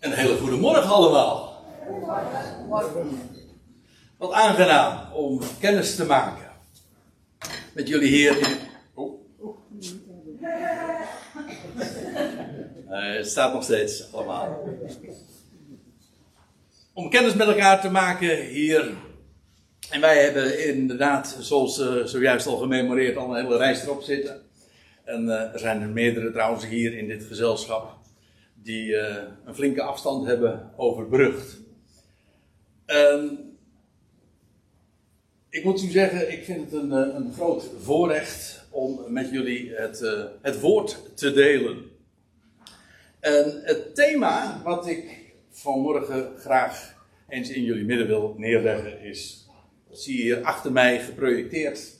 Een hele goede morgen allemaal. Wat aangenaam om kennis te maken met jullie hier. Oh. Het staat nog steeds allemaal. Om kennis met elkaar te maken hier. En wij hebben inderdaad, zoals uh, zojuist al gememoreerd, al een hele reis erop zitten. En uh, er zijn er meerdere trouwens hier in dit gezelschap die uh, een flinke afstand hebben overbrugd. ik moet u zeggen, ik vind het een, een groot voorrecht om met jullie het, uh, het woord te delen. En het thema wat ik vanmorgen graag eens in jullie midden wil neerleggen is, dat zie je hier achter mij geprojecteerd.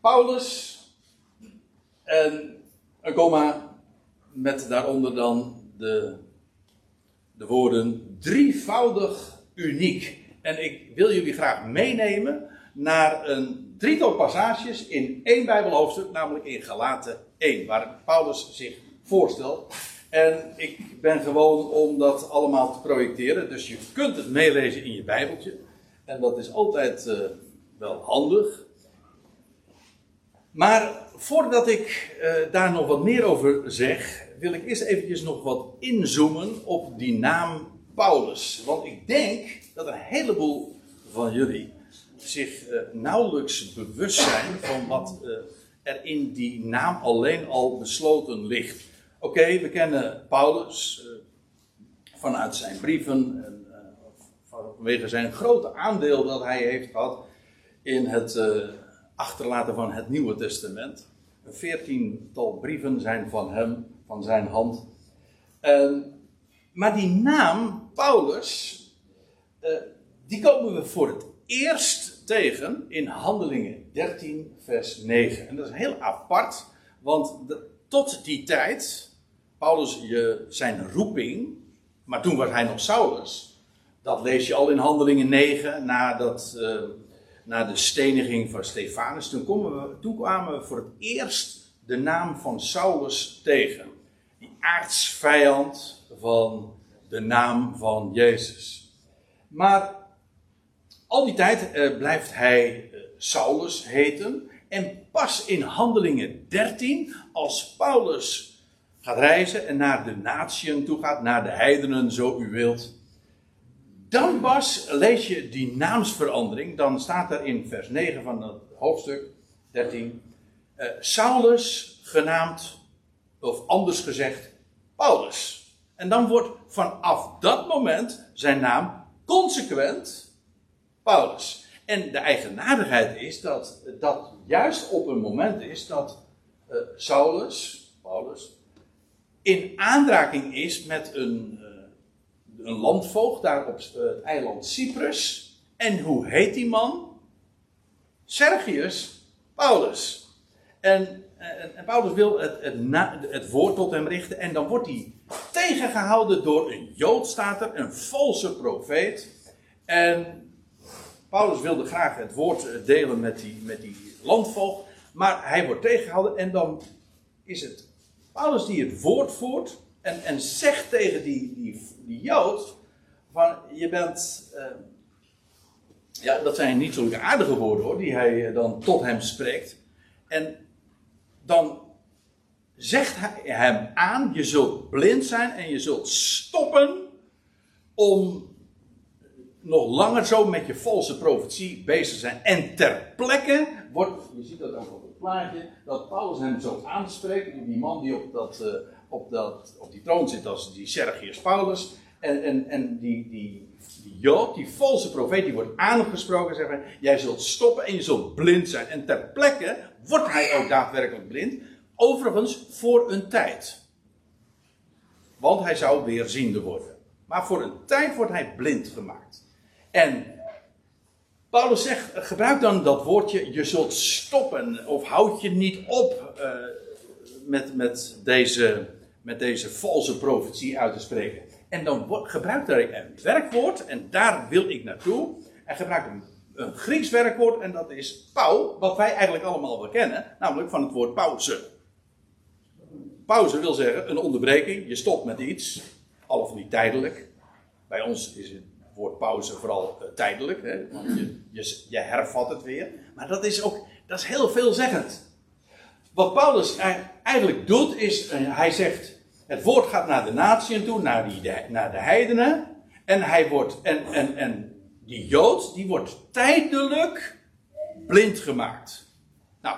Paulus en een komma met daaronder dan de, de woorden drievoudig uniek. En ik wil jullie graag meenemen naar een drietal passages in één Bijbelhoofdstuk, namelijk in Galaten 1, waar Paulus zich voorstelt. En ik ben gewoon om dat allemaal te projecteren, dus je kunt het meelezen in je Bijbeltje. En dat is altijd uh, wel handig. Maar voordat ik uh, daar nog wat meer over zeg, wil ik eerst eventjes nog wat inzoomen op die naam Paulus. Want ik denk dat een heleboel van jullie zich uh, nauwelijks bewust zijn van wat uh, er in die naam alleen al besloten ligt. Oké, we kennen Paulus vanuit zijn brieven en vanwege zijn grote aandeel dat hij heeft gehad in het achterlaten van het Nieuwe Testament. Een veertiental brieven zijn van hem, van zijn hand. Uh, maar die naam, Paulus, uh, die komen we voor het eerst tegen in Handelingen 13, vers 9. En dat is heel apart, want tot die tijd, Paulus je, zijn roeping, maar toen was hij nog Saulus. Dat lees je al in Handelingen 9, nadat uh, na de steniging van Stefanus, toen, we, toen kwamen we voor het eerst de naam van Saulus tegen. Die aartsvijand van de naam van Jezus. Maar al die tijd eh, blijft hij eh, Saulus heten. En pas in Handelingen 13, als Paulus gaat reizen en naar de natieën toe gaat, naar de heidenen, zo u wilt, dan pas lees je die naamsverandering. Dan staat er in vers 9 van het hoofdstuk 13. Uh, eh, Saulus genaamd, of anders gezegd, Paulus. En dan wordt vanaf dat moment zijn naam consequent Paulus. En de eigenaardigheid is dat dat juist op een moment is dat uh, Saulus, Paulus, in aanraking is met een een landvoogd daar op eh, het eiland Cyprus. En hoe heet die man? Sergius Paulus. En, en, Paulus wil het, het, het, woord tot hem richten. En dan wordt hij tegengehouden door een Jood, staat er, een valse profeet. En Paulus wilde graag het woord eh, delen met die, met die landvoogd. Maar hij wordt tegengehouden en dan is het Paulus die het woord voert. En, en zegt tegen die, die, Jood: van je bent. Uh, ja, dat zijn niet zulke aardige woorden hoor, die hij eh, dan tot hem spreekt. En dan zegt hij hem aan: je zult blind zijn en je zult stoppen om nog langer zo met je valse profetie bezig te zijn. En ter plekke wordt, je ziet dat ook op het plaatje, dat Paulus hem zo aanspreekt, die man die op dat. Uh, op, dat, op die troon zit als die Sergius Paulus. En, en, en die, die, die Jood, die valse profeet, die wordt aangesproken. Zeggen, jij zult stoppen en je zult blind zijn. En ter plekke wordt hij ook daadwerkelijk blind. Overigens voor een tijd. Want hij zou weer ziende worden. Maar voor een tijd wordt hij blind gemaakt. En Paulus zegt, gebruik dan dat woordje, je zult stoppen. Of houd je niet op uh, met, met deze met deze valse profetie uit te spreken. En dan gebruikt hij een werkwoord, en daar wil ik naartoe. Hij gebruikt een, een Grieks werkwoord, en dat is pau, wat wij eigenlijk allemaal wel kennen, namelijk van het woord pauze. Pauze wil zeggen een onderbreking, je stopt met iets, al of niet tijdelijk. Bij ons is het woord pauze vooral uh, tijdelijk, hè, want je, je, je, hervat het weer. Maar dat is ook dat is heel veelzeggend. Wat Paulus eigenlijk doet, is uh, hij zegt: het woord gaat naar de natieën toe, naar, die, de, naar de heidenen. En hij wordt, en, en, en die Jood, die wordt tijdelijk blind gemaakt. Nou,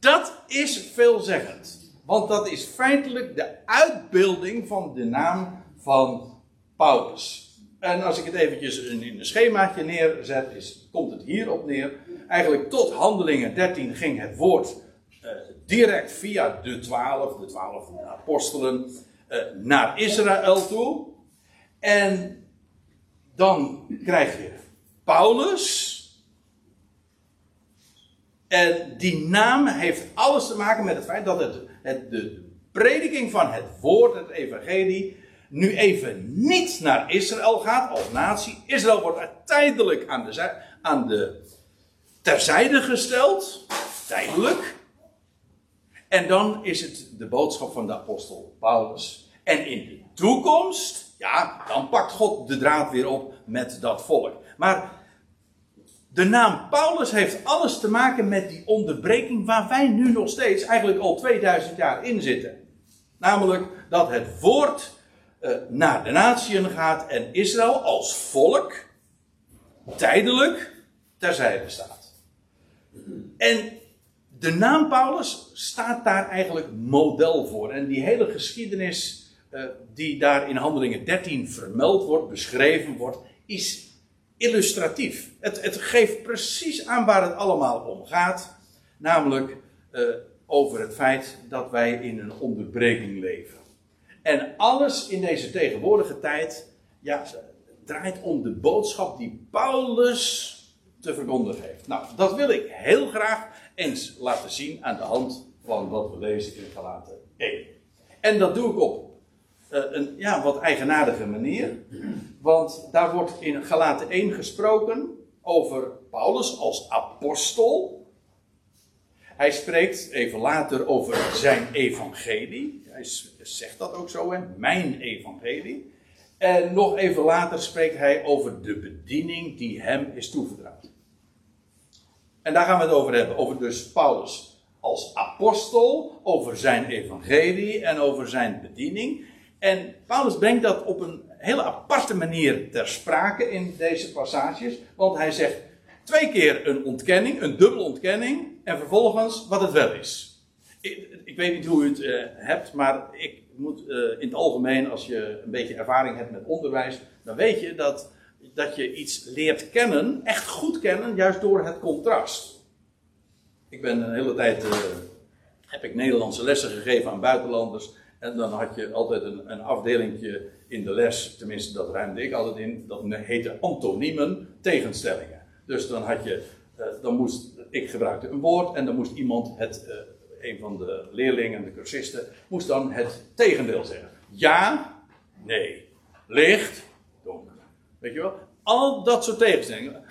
dat is veelzeggend. Want dat is feitelijk de uitbeelding van de naam van Paulus. En als ik het eventjes in een schemaatje neerzet, is, komt het hierop neer. Eigenlijk tot handelingen 13 ging het woord uh, direct via de twaalf, de twaalf apostelen, uh, naar Israël toe. En dan krijg je Paulus. En die naam heeft alles te maken met het feit dat het, het, de prediking van het woord, het evangelie, nu even niet naar Israël gaat als natie. Israël wordt tijdelijk aan de, aan de terzijde gesteld. Tijdelijk. En dan is het de boodschap van de apostel Paulus. En in de toekomst, ja, dan pakt God de draad weer op met dat volk. Maar de naam Paulus heeft alles te maken met die onderbreking waar wij nu nog steeds, eigenlijk al 2000 jaar in zitten. Namelijk dat het woord uh, naar de natieën gaat en Israël als volk tijdelijk terzijde staat. En de naam Paulus staat daar eigenlijk model voor. En die hele geschiedenis die daar in Handelingen 13 vermeld wordt, beschreven wordt, is illustratief. Het, het geeft precies aan waar het allemaal om gaat. Namelijk uh, over het feit dat wij in een onderbreking leven. En alles in deze tegenwoordige tijd ja, draait om de boodschap die Paulus te verkondigen heeft. Nou, dat wil ik heel graag eens laten zien aan de hand van wat we lezen in Galaten 1. En dat doe ik op een ja, wat eigenaardige manier. Want daar wordt in Galaten 1 gesproken over Paulus als apostel. Hij spreekt even later over zijn evangelie. Hij zegt dat ook zo, hè? mijn evangelie. En nog even later spreekt hij over de bediening die hem is toevertrouwd. En daar gaan we het over hebben. Over dus Paulus als apostel, over zijn evangelie en over zijn bediening. En Paulus brengt dat op een hele aparte manier ter sprake in deze passages. Want hij zegt twee keer een ontkenning, een dubbele ontkenning. En vervolgens wat het wel is. Ik, weet niet hoe u het uh, hebt, maar ik moet uh, in het algemeen, als je een beetje ervaring hebt met onderwijs, dan weet je dat, dat je iets leert kennen, echt goed kennen, juist door het contrast. Ik ben een hele tijd, uh, heb ik Nederlandse lessen gegeven aan buitenlanders. En dan had je altijd een, een afdelingje in de les, tenminste dat ruimde ik altijd in, dat heette antoniemen, tegenstellingen. Dus dan had je, uh, dan moest, ik gebruikte een woord en dan moest iemand het, uh, een van de leerlingen, de cursisten, moest dan het tegendeel zeggen. Ja, nee, licht, donker. Weet je wel? Al dat soort tegenstellingen,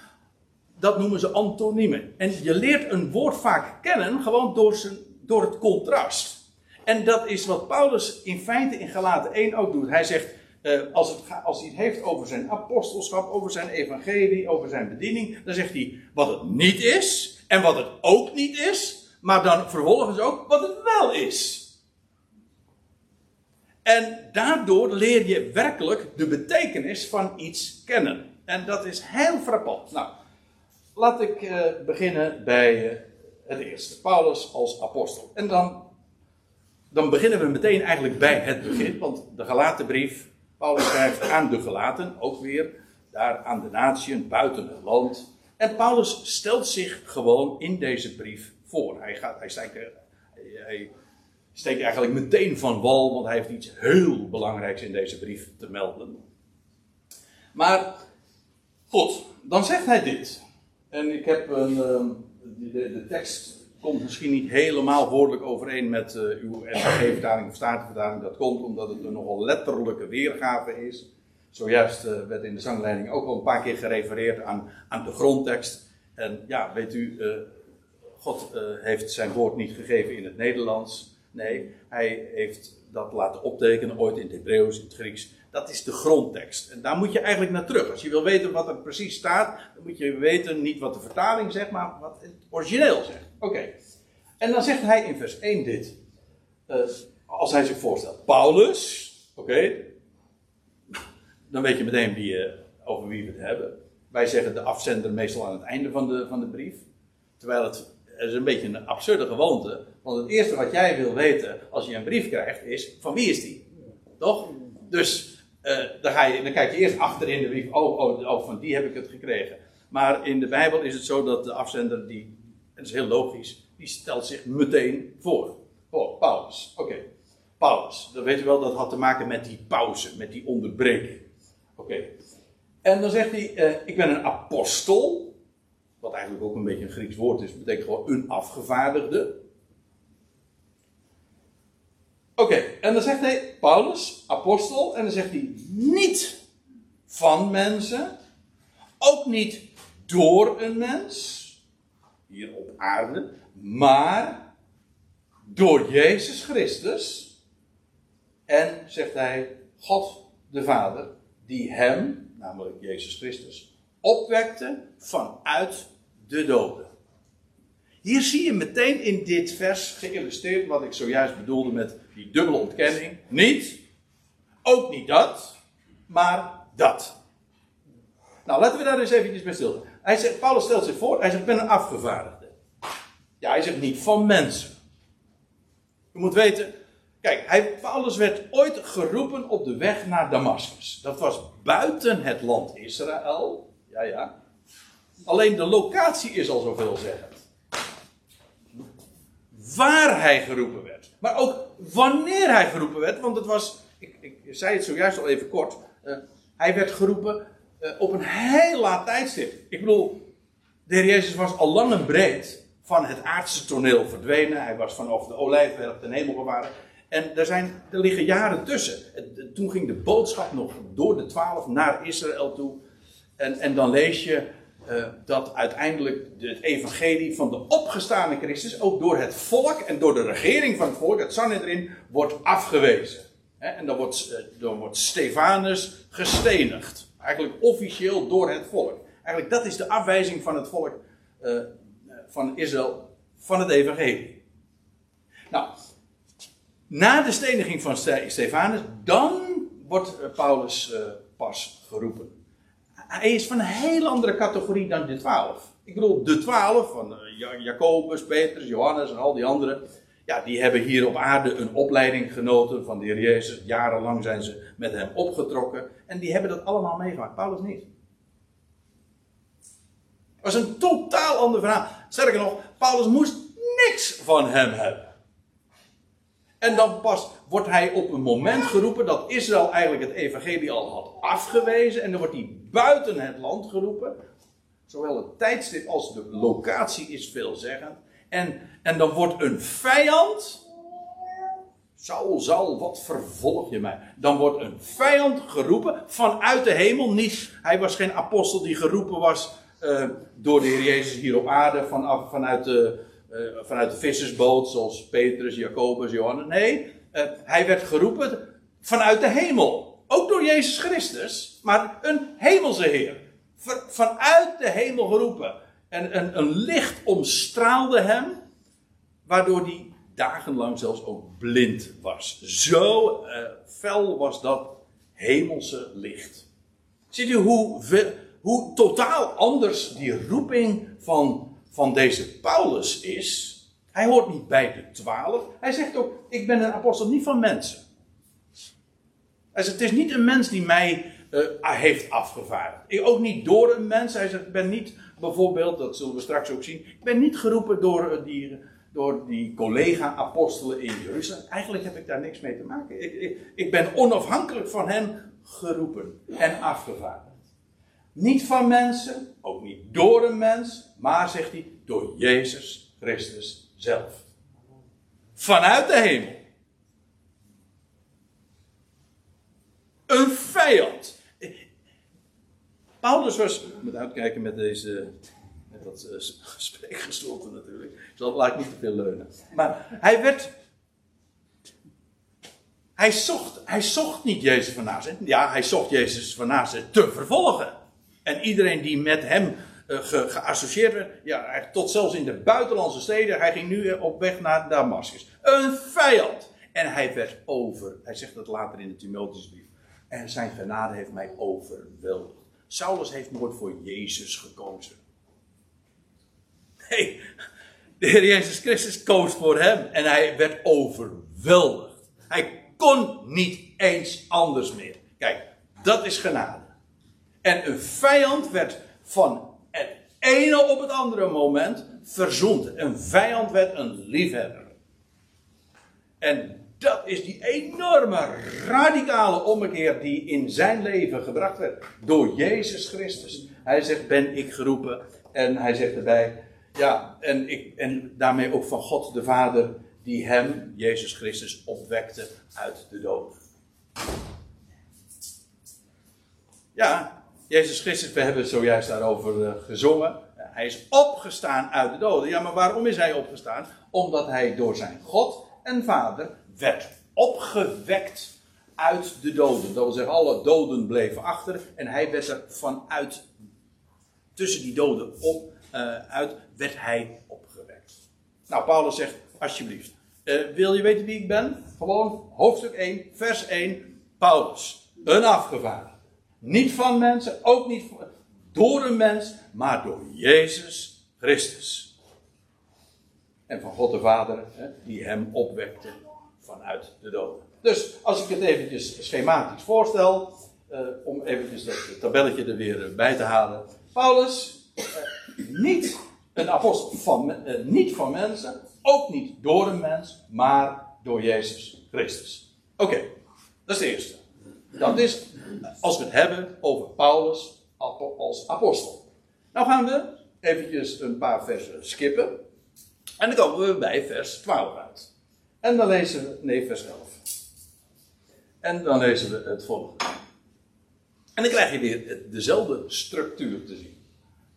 dat noemen ze antoniemen. En je leert een woord vaak kennen gewoon door, zijn, door het contrast. En dat is wat Paulus in feite in Galaten 1 ook doet. Hij zegt, uh, als, het, als hij het heeft over zijn apostelschap, over zijn evangelie, over zijn bediening, dan zegt hij wat het niet is en wat het ook niet is, maar dan vervolgens ook wat het wel is. En daardoor leer je werkelijk de betekenis van iets kennen. En dat is heel frappant. Nou, laat ik uh, beginnen bij uh, het eerste. Paulus als apostel. En dan dan beginnen we meteen eigenlijk bij het begin, want de Galatenbrief, Paulus schrijft aan de Galaten, ook weer, daar aan de natieën buiten het land. En Paulus stelt zich gewoon in deze brief voor. Hij, gaat, hij, steekt, hij steekt eigenlijk meteen van wal, want hij heeft iets heel belangrijks in deze brief te melden. Maar goed, dan zegt hij dit. En ik heb een, ehm, de, de tekst komt misschien niet helemaal woordelijk overeen met uh, uw NVG-vertaling of Statenvertaling. Dat komt omdat het een nogal letterlijke weergave is. Zojuist uh, werd in de zangleiding ook al een paar keer gerefereerd aan, aan de grondtekst. En ja, weet u, uh, God heeft zijn woord niet gegeven in het Nederlands. Nee, hij heeft dat laten optekenen ooit in het Hebreeuws, in het Grieks. Dat is de grondtekst. En daar moet je eigenlijk naar terug. Als je wil weten wat er precies staat, dan moet je weten niet wat de vertaling zegt, maar wat het origineel zegt. Oké. En dan zegt hij in vers 1 dit. Uh, als hij zich voorstelt. Paulus, oké. Dan weet je meteen wie, uh, over wie we het hebben. Wij zeggen de afzender meestal aan het einde van de, van de brief. Terwijl het, het is een beetje een absurde gewoonte. Want het eerste wat jij wil weten als je een brief krijgt is: van wie is die? Toch? Dus uh, dan, ga je, dan kijk je eerst achter in de brief: oh, oh, oh, van die heb ik het gekregen. Maar in de Bijbel is het zo dat de afzender, die, dat is heel logisch, die stelt zich meteen voor. Oh, Paulus. Oké. Paulus. Dan weet je wel, dat had te maken met die pauze, met die onderbreking. Oké. En dan zegt hij: uh, Ik ben een apostel. Wat eigenlijk ook een beetje een Grieks woord is, betekent gewoon een afgevaardigde. Oké, en dan zegt hij, Paulus, apostel, en dan zegt hij niet van mensen, ook niet door een mens, hier op aarde, maar door Jezus Christus. En zegt hij, God de Vader, die hem, namelijk Jezus Christus, opwekte vanuit de doden. Hier zie je meteen in dit vers geïllustreerd wat ik zojuist bedoelde met die dubbele ontkenning. Niet, ook niet dat, maar dat. Nou, laten we daar eens eventjes bij stilstaan. Hij zegt, Paulus stelt zich voor, hij zegt, ik ben een afgevaardigde. Ja, hij zegt niet van mensen. Je moet weten, kijk, hij, Paulus werd ooit geroepen op de weg naar Damascus. Dat was buiten het land Israël. Ja, ja. Alleen de locatie is al zoveel zeggen. Waar hij geroepen werd. Maar ook wanneer hij geroepen werd. Want het was, ik, ik zei het zojuist al even kort. Uh, hij werd geroepen uh, op een heel laat tijdstip. Ik bedoel, de Jezus was al lang en breed van het aardse toneel verdwenen. Hij was vanaf de olijfberg ten hemel gevaren. En er, zijn, er liggen jaren tussen. Toen ging de boodschap nog door de twaalf naar Israël toe. En, en dan lees je uh, dat uiteindelijk het evangelie van de opgestane Christus ook door het volk en door de regering van het volk, het Sanhedrin, wordt afgewezen. En dan wordt, uh, dan wordt Stefanus gestenigd. Eigenlijk officieel door het volk. Eigenlijk dat is de afwijzing van het volk uh, van Israël van het evangelie. Nou, na de steniging van Stefanus, dan wordt Paulus pas geroepen hij is van een heel andere categorie dan de twaalf. Ik bedoel, de twaalf van uh, Jacobus, Petrus, Johannes en al die anderen. Ja, die hebben hier op aarde een opleiding genoten van de Heer Jezus. Jarenlang zijn ze met hem opgetrokken. En die hebben dat allemaal meegemaakt. Paulus niet. Het was een totaal ander verhaal. Sterker nog, Paulus moest niks van hem hebben. En dan pas wordt hij op een moment geroepen dat Israël eigenlijk het evangelie al had afgewezen. En dan wordt hij buiten het land geroepen. Zowel het tijdstip als de locatie is veelzeggend. En, en dan wordt een vijand. Saul, Saul, wat vervolg je mij? Dan wordt een vijand geroepen vanuit de hemel. Niet, hij was geen apostel die geroepen was uh, door de Heer Jezus hier op aarde vanaf, vanuit de uh, vanuit de vissersboot, zoals Petrus, Jacobus, Johannes. Nee, uh, hij werd geroepen vanuit de hemel. Ook door Jezus Christus, maar een hemelse Heer. vanuit de hemel geroepen. En een, een licht omstraalde hem, waardoor hij dagenlang zelfs ook blind was. Zo uh, fel was dat hemelse licht. Ziet u hoe, hoe totaal anders die roeping van van deze Paulus is. Hij hoort niet bij de twaalf. Hij zegt ook: Ik ben een apostel niet van mensen. Hij zegt: Het is niet een mens die mij uh, heeft afgevaardigd. Ik ook niet door een mens. Hij zegt: Ik ben niet, bijvoorbeeld, dat zullen we straks ook zien. Ik ben niet geroepen door uh, die, door die collega-apostelen in Jeruzalem. Eigenlijk heb ik daar niks mee te maken. Ik, ik, ik ben onafhankelijk van hen geroepen en afgevaardigd. Niet van mensen, ook niet door een mens, maar zegt hij door Jezus Christus zelf. Vanuit de hemel. Een vijand. Paulus was, moet uitkijken met deze, met dat uh, spreekgestoelte natuurlijk. Ik zal laat niet te veel leunen. Maar hij werd Hij zocht, hij zocht niet Jezus van Nazareth. Ja, hij zocht Jezus van Nazareth te vervolgen. En iedereen die met hem uh, geassocieerd werd, ja, tot zelfs in de buitenlandse steden, hij ging nu op weg naar Damascus. Een vijand. En hij werd over, hij zegt dat later in de Timotheusbrief. En zijn genade heeft mij overweldigd. Saulus heeft nooit voor Jezus gekozen. Nee, de Heer Jezus Christus koos voor hem en hij werd overweldigd. Hij kon niet eens anders meer. Kijk, dat is genade. En een vijand werd van ene op het andere moment verzoend. Een vijand werd een liefhebber. En dat is die enorme radicale ommekeer die in zijn leven gebracht werd door Jezus Christus. Hij zegt: Ben ik geroepen? En hij zegt erbij: Ja, en, ik, en daarmee ook van God de Vader, die hem, Jezus Christus, opwekte uit de dood. Ja, Jezus Christus, we hebben zojuist daarover eh, gezongen. Hij is opgestaan uit de doden. Ja, maar waarom is hij opgestaan? Omdat hij door zijn God en Vader werd opgewekt uit de doden. Dat wil zeggen, alle doden bleven achter en hij werd er vanuit, tussen die doden op, uh, uit, werd hij opgewekt. Nou, Paulus zegt, alsjeblieft, uh, wil je weten wie ik ben? Gewoon hoofdstuk 1, vers 1, Paulus, een afgevaardigde. Niet van mensen, ook niet door een mens, maar door Jezus Christus. En van God de Vader, hè, die hem opwekte vanuit de doden. Dus als ik het eventjes schematisch voorstel, uh, om eventjes dat tabelletje er weer eh, bij te halen. Paulus, uh, niet een apostel van, uh, niet van mensen, ook niet door een mens, maar door Jezus Christus. Oké, dat is de eerste. Dat is als we het hebben over Paulus als apostel. Nou gaan we eventjes een paar versen skippen. En dan komen we bij vers 12 uit. En dan lezen we, nee, vers 11. En dan lezen we het volgende. En dan krijg je weer dezelfde structuur te zien.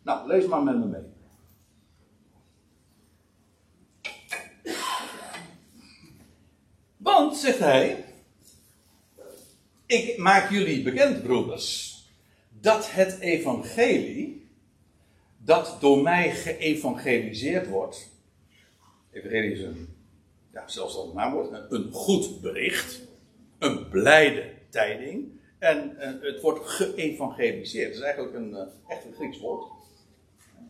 Nou, lees maar met me mee. Want, zegt hij, ik maak jullie bekend, broeders, dat het evangelie, dat door mij geëvangeliseerd wordt, evangelie is een ja, zelfs het naamwoord, een goed bericht, een blijde tijding. En, en het wordt geëvangeliseerd. Dat is eigenlijk een, uh, echt een Grieks woord.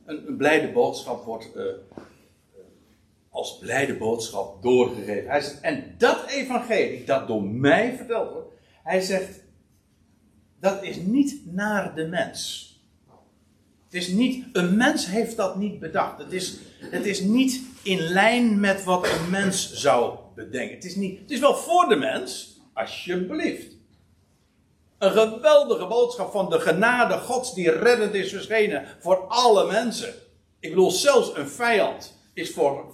Een, een blijde boodschap wordt uh, als blijde boodschap doorgegeven. En dat evangelie dat door mij verteld wordt, hij zegt, dat is niet naar de mens. Het is niet, een mens heeft dat niet bedacht. Het is, het is niet in lijn met wat een mens zou bedenken. Het is, niet, het is wel voor de mens, alsjeblieft. Een geweldige boodschap van de genade Gods die reddend is verschenen voor alle mensen. Ik bedoel, zelfs een vijand is voor,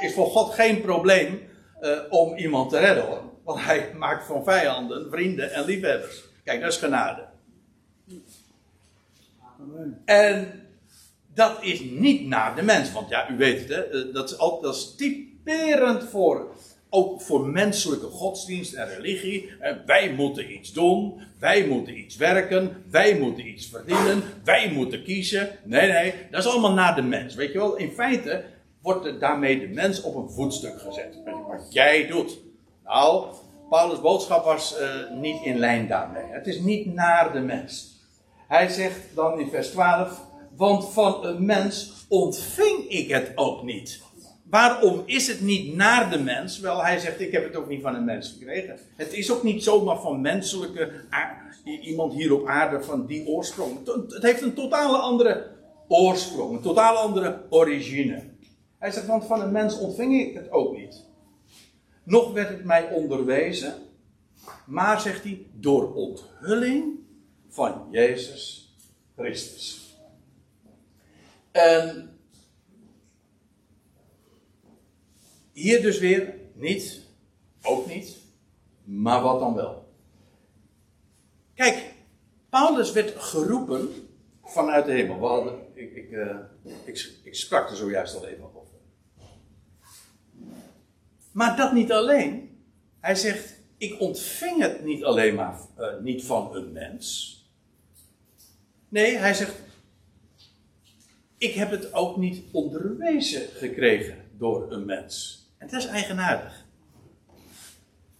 is voor God geen probleem uh, om iemand te redden hoor. Want hij maakt van vijanden vrienden en liefhebbers. Kijk, dat is genade. En dat is niet naar de mens. Want ja, u weet het, hè, eh, dat, is altijd, dat is typerend voor, ook voor menselijke godsdienst en religie. Wij moeten iets doen, wij moeten iets werken, wij moeten iets verdienen, wij moeten kiezen. Nee, nee, dat is allemaal naar de mens. Weet je wel, in feite wordt daarmee de mens op een voetstuk gezet. Wat jij doet. Nou, Paulus' boodschap was uh, niet in lijn daarmee. Het is niet naar de mens. Hij zegt dan in vers 12: Want van een mens ontving ik het ook niet. Waarom is het niet naar de mens? Wel, hij zegt: Ik heb het ook niet van een mens gekregen. Het is ook niet zomaar van menselijke. iemand hier op aarde van die oorsprong. Het heeft een totale andere oorsprong, een totale andere origine. Hij zegt: Want van een mens ontving ik het ook niet. Nog werd het mij onderwezen. Maar zegt hij: Door onthulling van Jezus Christus. En hier dus weer niet, ook niet, maar wat dan wel. Kijk, Paulus werd geroepen vanuit de hemel. Ik, ik, uh, ik, ik sprak er zojuist al even over. Maar dat niet alleen. Hij zegt: ik ontving het niet alleen maar uh, niet van een mens. Nee, hij zegt, ik heb het ook niet onderwezen gekregen door een mens. En dat is eigenaardig.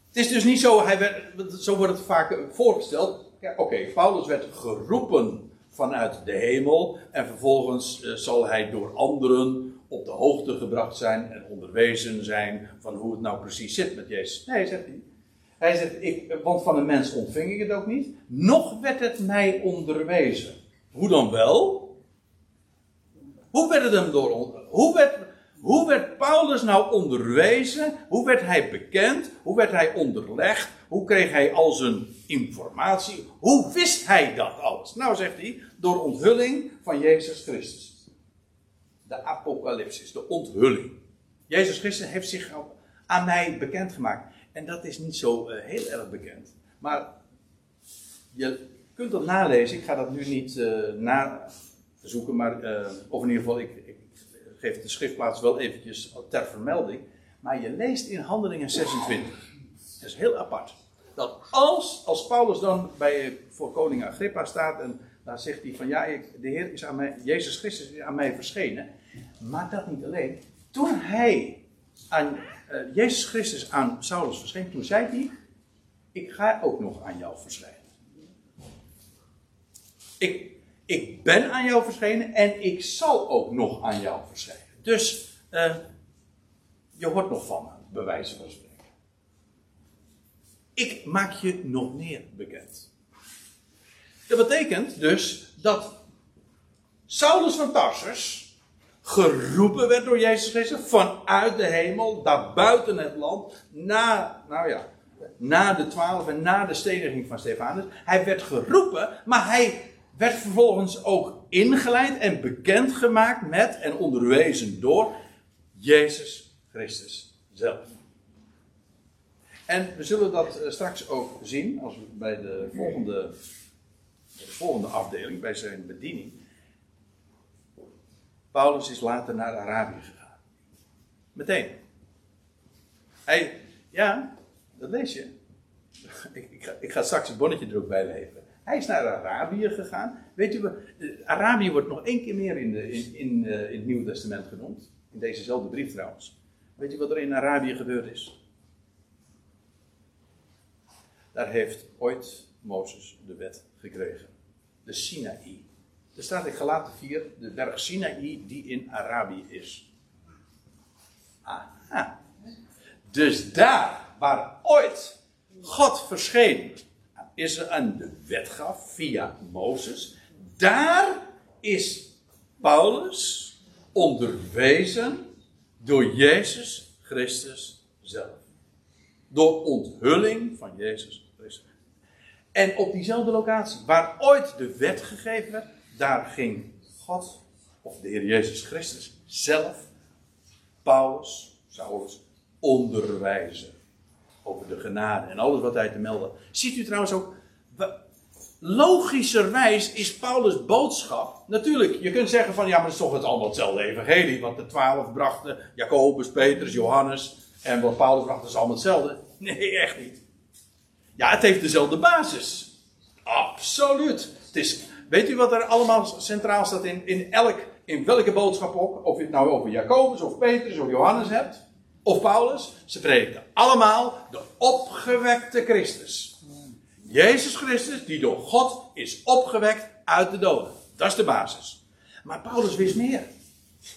Het is dus niet zo, hij werd, zo wordt het vaak voorgesteld. Ja, Oké, Paulus werd geroepen vanuit de hemel en vervolgens uh, zal hij door anderen op de hoogte gebracht zijn en onderwezen zijn van hoe het nou precies zit met Jezus. Nee, zegt hij. Hij zegt, ik, want van een mens ontving ik het ook niet, nog werd het mij onderwezen. Hoe dan wel? Hoe werd het hem door, hoe werd, hoe werd Paulus nou onderwezen? Hoe werd hij bekend? Hoe werd hij onderlegd? Hoe kreeg hij al zijn informatie? Hoe wist hij dat alles? Nou, zegt hij, door onthulling van Jezus Christus. De apocalypsis, de onthulling. Jezus Christus heeft zich aan mij bekendgemaakt. En dat is niet zo uh, heel erg bekend. Maar je kunt dat nalezen. Ik ga dat nu niet uh, nazoeken, maar, uh, of in ieder geval, ik, ik geef de schriftplaats wel eventjes ter vermelding. Maar je leest in Handelingen 26. Dat is heel apart. Dat als, als Paulus dan bij, voor koning Agrippa staat en daar zegt hij van ja, ik, de Heer is aan mij, Jezus Christus is aan mij verschenen. Maar dat niet alleen. Toen hij aan uh, Jezus Christus aan Saulus verscheen, toen zei hij, ik ga ook nog aan jou verschijnen. Ik, ik ben aan jou verschenen en ik zal ook nog aan jou verschijnen. Dus uh, je hoort nog van me, van spreken. Ik maak je nog meer bekend. Dat betekent dus dat Saulus van Tarsus geroepen werd door Jezus Christus vanuit de hemel, daar buiten het land, na, nou ja, na de twaalf en na de steniging van Stefanus. Hij werd geroepen, maar hij werd vervolgens ook ingeleid en bekendgemaakt met en onderwezen door Jezus Christus zelf. En we zullen dat eh, straks ook zien als we bij de volgende, de volgende afdeling, bij zijn bediening. Paulus is later naar Arabië gegaan. Meteen. Hij, ja, dat lees je. Ik, ik, ga, ik ga straks het bonnetje er ook bij leveren. Hij is naar Arabië gegaan. Weet u, Arabië wordt nog één keer meer in, de, in, in, uh, in het Nieuwe Testament genoemd. In dezezelfde brief trouwens. Weet u wat er in Arabië gebeurd is? Daar heeft ooit Mozes de wet gekregen. De Sinaï. Er staat in Galaten 4 de berg Sinaï die in Arabië is. Aha. Dus daar waar ooit God verscheen is een de wet gaf via Mozes. Daar is Paulus onderwezen door Jezus Christus zelf. Door onthulling van Jezus Christus. En op diezelfde locatie, waar ooit de wet gegeven werd, daar ging God, of de Heer Jezus Christus zelf, Paulus, Saulus, onderwijzen over de genade en alles wat hij te melden. Ziet u trouwens ook, logischerwijs is Paulus' boodschap, natuurlijk, je kunt zeggen van ja, maar het is toch het allemaal hetzelfde evangelie, wat de twaalf brachten, Jacobus, Petrus, Johannes, en wat Paulus bracht is allemaal hetzelfde. Nee, echt niet. Ja, het heeft dezelfde basis. Absoluut. Het is, weet u wat er allemaal centraal staat in, in, elk, in welke boodschap ook? Of je het nou over Jacobus of Petrus of Johannes hebt of Paulus, ze predikten allemaal de opgewekte Christus. Jezus Christus, die door God is opgewekt uit de doden. Dat is de basis. Maar Paulus wist meer.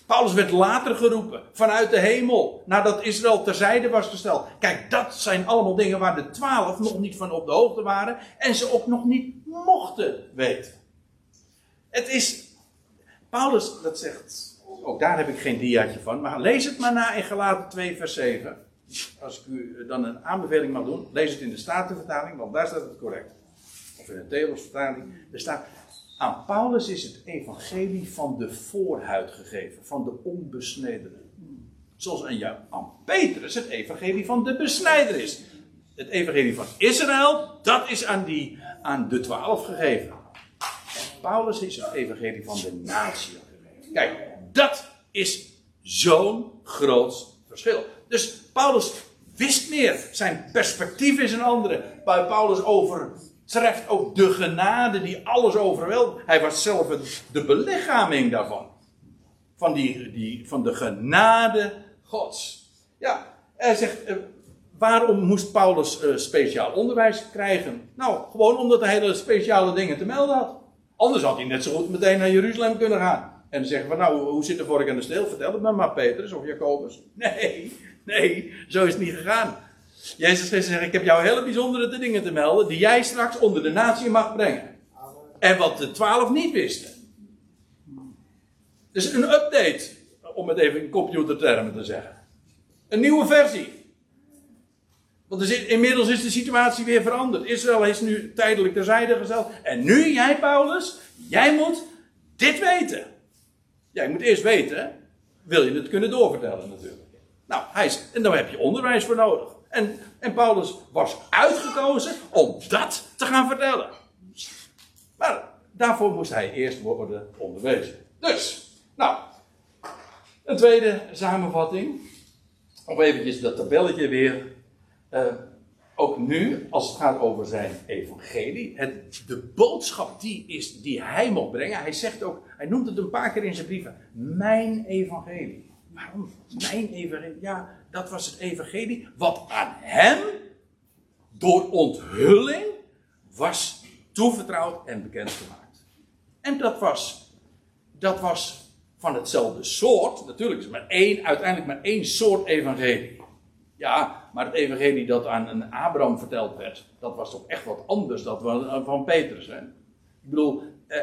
Paulus werd later geroepen vanuit de hemel, nadat Israël terzijde was gesteld. Kijk, dat zijn allemaal dingen waar de twaalf nog niet van op de hoogte waren en ze ook nog niet mochten weten. Het is, Paulus, dat zegt ook daar heb ik geen diaatje van. Maar lees het maar na in Galaten 2, vers 7. Als ik u dan een aanbeveling mag doen, lees het in de Statenvertaling, want daar staat het correct. Of in de Theosvertaling. Er staat, aan Paulus is het evangelie van de voorhuid gegeven, van de onbesnedene. Zoals aan, jou, aan Petrus het evangelie van de besnijder is. Het evangelie van Israël, dat is aan, die, aan de twaalf gegeven. Paulus is het evangelie van de natie. Kijk, dat is zo'n groot verschil. Dus Paulus wist meer. Zijn perspectief is een andere. Bij Paulus overtreft ook de genade die alles overweldigt. Hij was zelf de belichaming daarvan. Van, die, die, van de genade Gods. Ja, hij zegt, eh, waarom moest Paulus uh, speciaal onderwijs krijgen? Nou, gewoon omdat hij hele speciale dingen te melden had. Anders had hij net zo goed meteen naar Jeruzalem kunnen gaan. En zeggen van, nou, hoe zit de vork aan de steel? Vertel het me maar, Petrus of Jacobus. Nee, nee, zo is het niet gegaan. Jezus Christus zegt, ik heb jou hele bijzondere dingen te melden, die jij straks onder de natie mag brengen. En wat de twaalf niet wisten. Dus een update, om het even in computertermen te zeggen. Een nieuwe versie. Want inmiddels is de situatie weer veranderd. Israël is nu tijdelijk terzijde gezet. En nu, jij Paulus, jij moet dit weten. Jij moet eerst weten, wil je het kunnen doorvertellen natuurlijk. Nou, hij is, en daar heb je onderwijs voor nodig. En, en Paulus was uitgekozen om dat te gaan vertellen. Maar daarvoor moest hij eerst worden onderwezen. Dus, nou, een tweede samenvatting. Of eventjes dat tabelletje weer. Uh, ook nu, als het gaat over zijn evangelie, de boodschap die, is, die hij mocht brengen, hij zegt ook, hij noemt het een paar keer in zijn brieven, mijn evangelie. Waarom? Mijn evangelie. Ja, dat was het evangelie wat aan hem door onthulling was toevertrouwd en bekendgemaakt. En dat was, dat was van hetzelfde soort, natuurlijk is maar één, uiteindelijk maar één soort evangelie. Ja, maar het evangelie dat aan een Abraham verteld werd, dat was toch echt wat anders dan van Petrus. Hè? Ik bedoel, eh,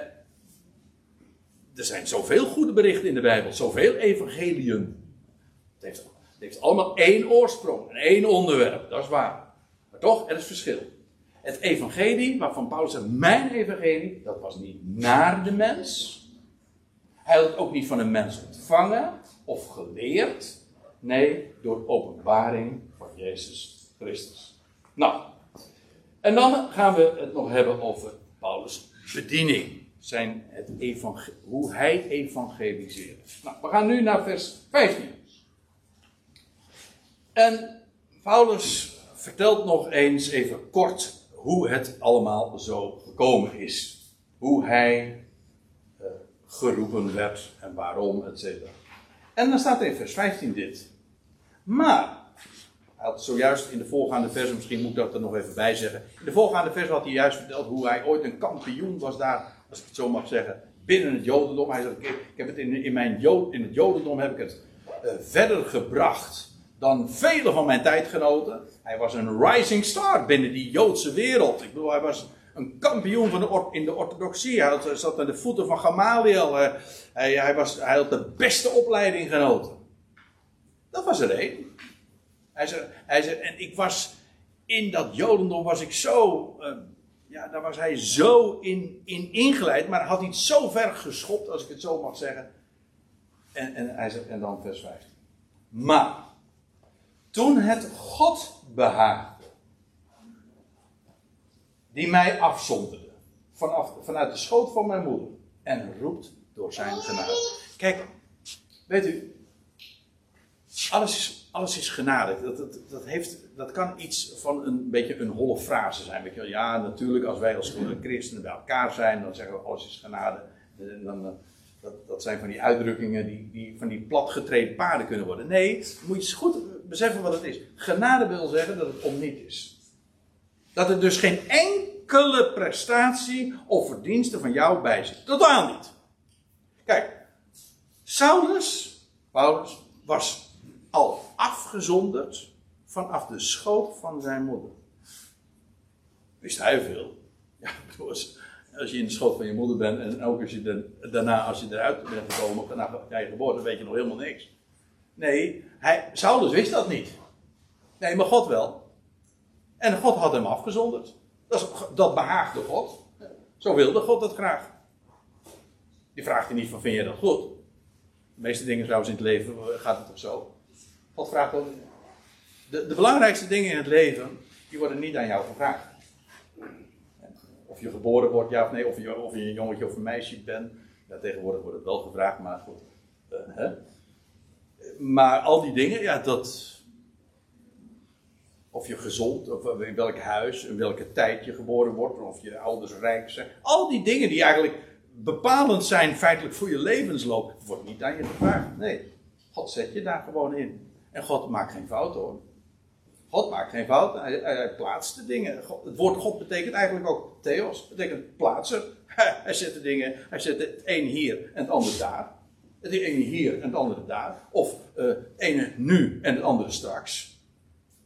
er zijn zoveel goede berichten in de Bijbel, zoveel evangeliën. Het heeft, het heeft allemaal één oorsprong en één onderwerp, dat is waar. Maar toch, er is verschil. Het evangelie, waarvan Paulus zegt, mijn evangelie, dat was niet naar de mens. Hij had het ook niet van een mens ontvangen of geleerd. Nee, door openbaring Jezus Christus. Nou, en dan gaan we het nog hebben over Paulus' bediening zijn het hoe hij evangeliseerde. Nou, we gaan nu naar vers 15. En Paulus vertelt nog eens even kort hoe het allemaal zo gekomen is. Hoe hij uh, geroepen werd en waarom, etc. En dan staat in vers 15 dit. Maar, had zojuist in de voorgaande vers, misschien moet ik dat er nog even bij zeggen. In de voorgaande vers had hij juist verteld hoe hij ooit een kampioen was daar als ik het zo mag zeggen, binnen het Jodendom. Hij zegt, ik, heb het in, in, mijn Jood, in het Jodendom heb ik het uh, verder gebracht dan vele van mijn tijdgenoten. Hij was een rising star binnen die Joodse wereld. Ik bedoel, hij was een kampioen van de in de orthodoxie. Hij zat aan de voeten van Gamaliel. Hij, hij, hij, was, hij had de beste opleiding genoten. Dat was er één. Hij zei, hij en ik was in dat Jodendom was ik zo uh, ja, daar was hij zo in, in ingeleid, maar had iets zo ver geschopt, als ik het zo mag zeggen. En, en, hij zegt, en dan vers 15. Maar, toen het God behaagde, die mij afzonderde, vanaf, vanuit de schoot van mijn moeder, en roept door zijn genade. Kijk, weet u, alles is, alles is genade. Dat, dat, dat, heeft, dat kan iets van een beetje een holle frase zijn. Weet je wel. Ja, natuurlijk, als wij als christenen bij elkaar zijn, dan zeggen we alles is genade. En dan, eh, dat, dat zijn van die uitdrukkingen die, die van die platgetreden paarden kunnen worden. Nee, moet je eens goed beseffen wat het is. Genade wil zeggen dat het om niet is. Dat er dus geen enkele prestatie of verdienste van jou bij zit. Totaal niet. Kijk, Saulus, Paulus, was al afgezonderd vanaf de schoot van zijn moeder. Wist hij veel? Ja, als je in de schoot van je moeder bent en ook als je daarna, als je eruit bent gekomen, daarna je geboren, weet je nog helemaal niks. Nee, hij, Saulus wist dat niet. Nee, maar God wel. En God had hem afgezonderd. Dat, dat behaagde God. Zo wilde God dat graag. Die vraagt hij niet van, vind je dat goed? De meeste dingen trouwens in het leven gaat het toch zo. God vraagt. De, de belangrijkste dingen in het leven, die worden niet aan jou gevraagd. Of je geboren wordt, ja of nee, of je, of je een jongetje of een meisje bent. Ja, tegenwoordig wordt het wel gevraagd, maar goed. Uh, hè? Maar al die dingen, ja, dat. of je gezond, of in welk huis, in welke tijd je geboren wordt, of je ouders rijk zijn. Al die dingen die eigenlijk bepalend zijn feitelijk voor je levensloop, wordt niet aan je gevraagd. Nee, God zet je daar gewoon in. En God maakt geen fout hoor. God maakt geen fout, hij, plaatst de dingen. het woord God betekent eigenlijk ook theos, betekent plaatsen. Hij zet de dingen, hij zet het een hier en het ander daar. Het ene hier en het andere daar. Of uh, het ene nu en het andere straks.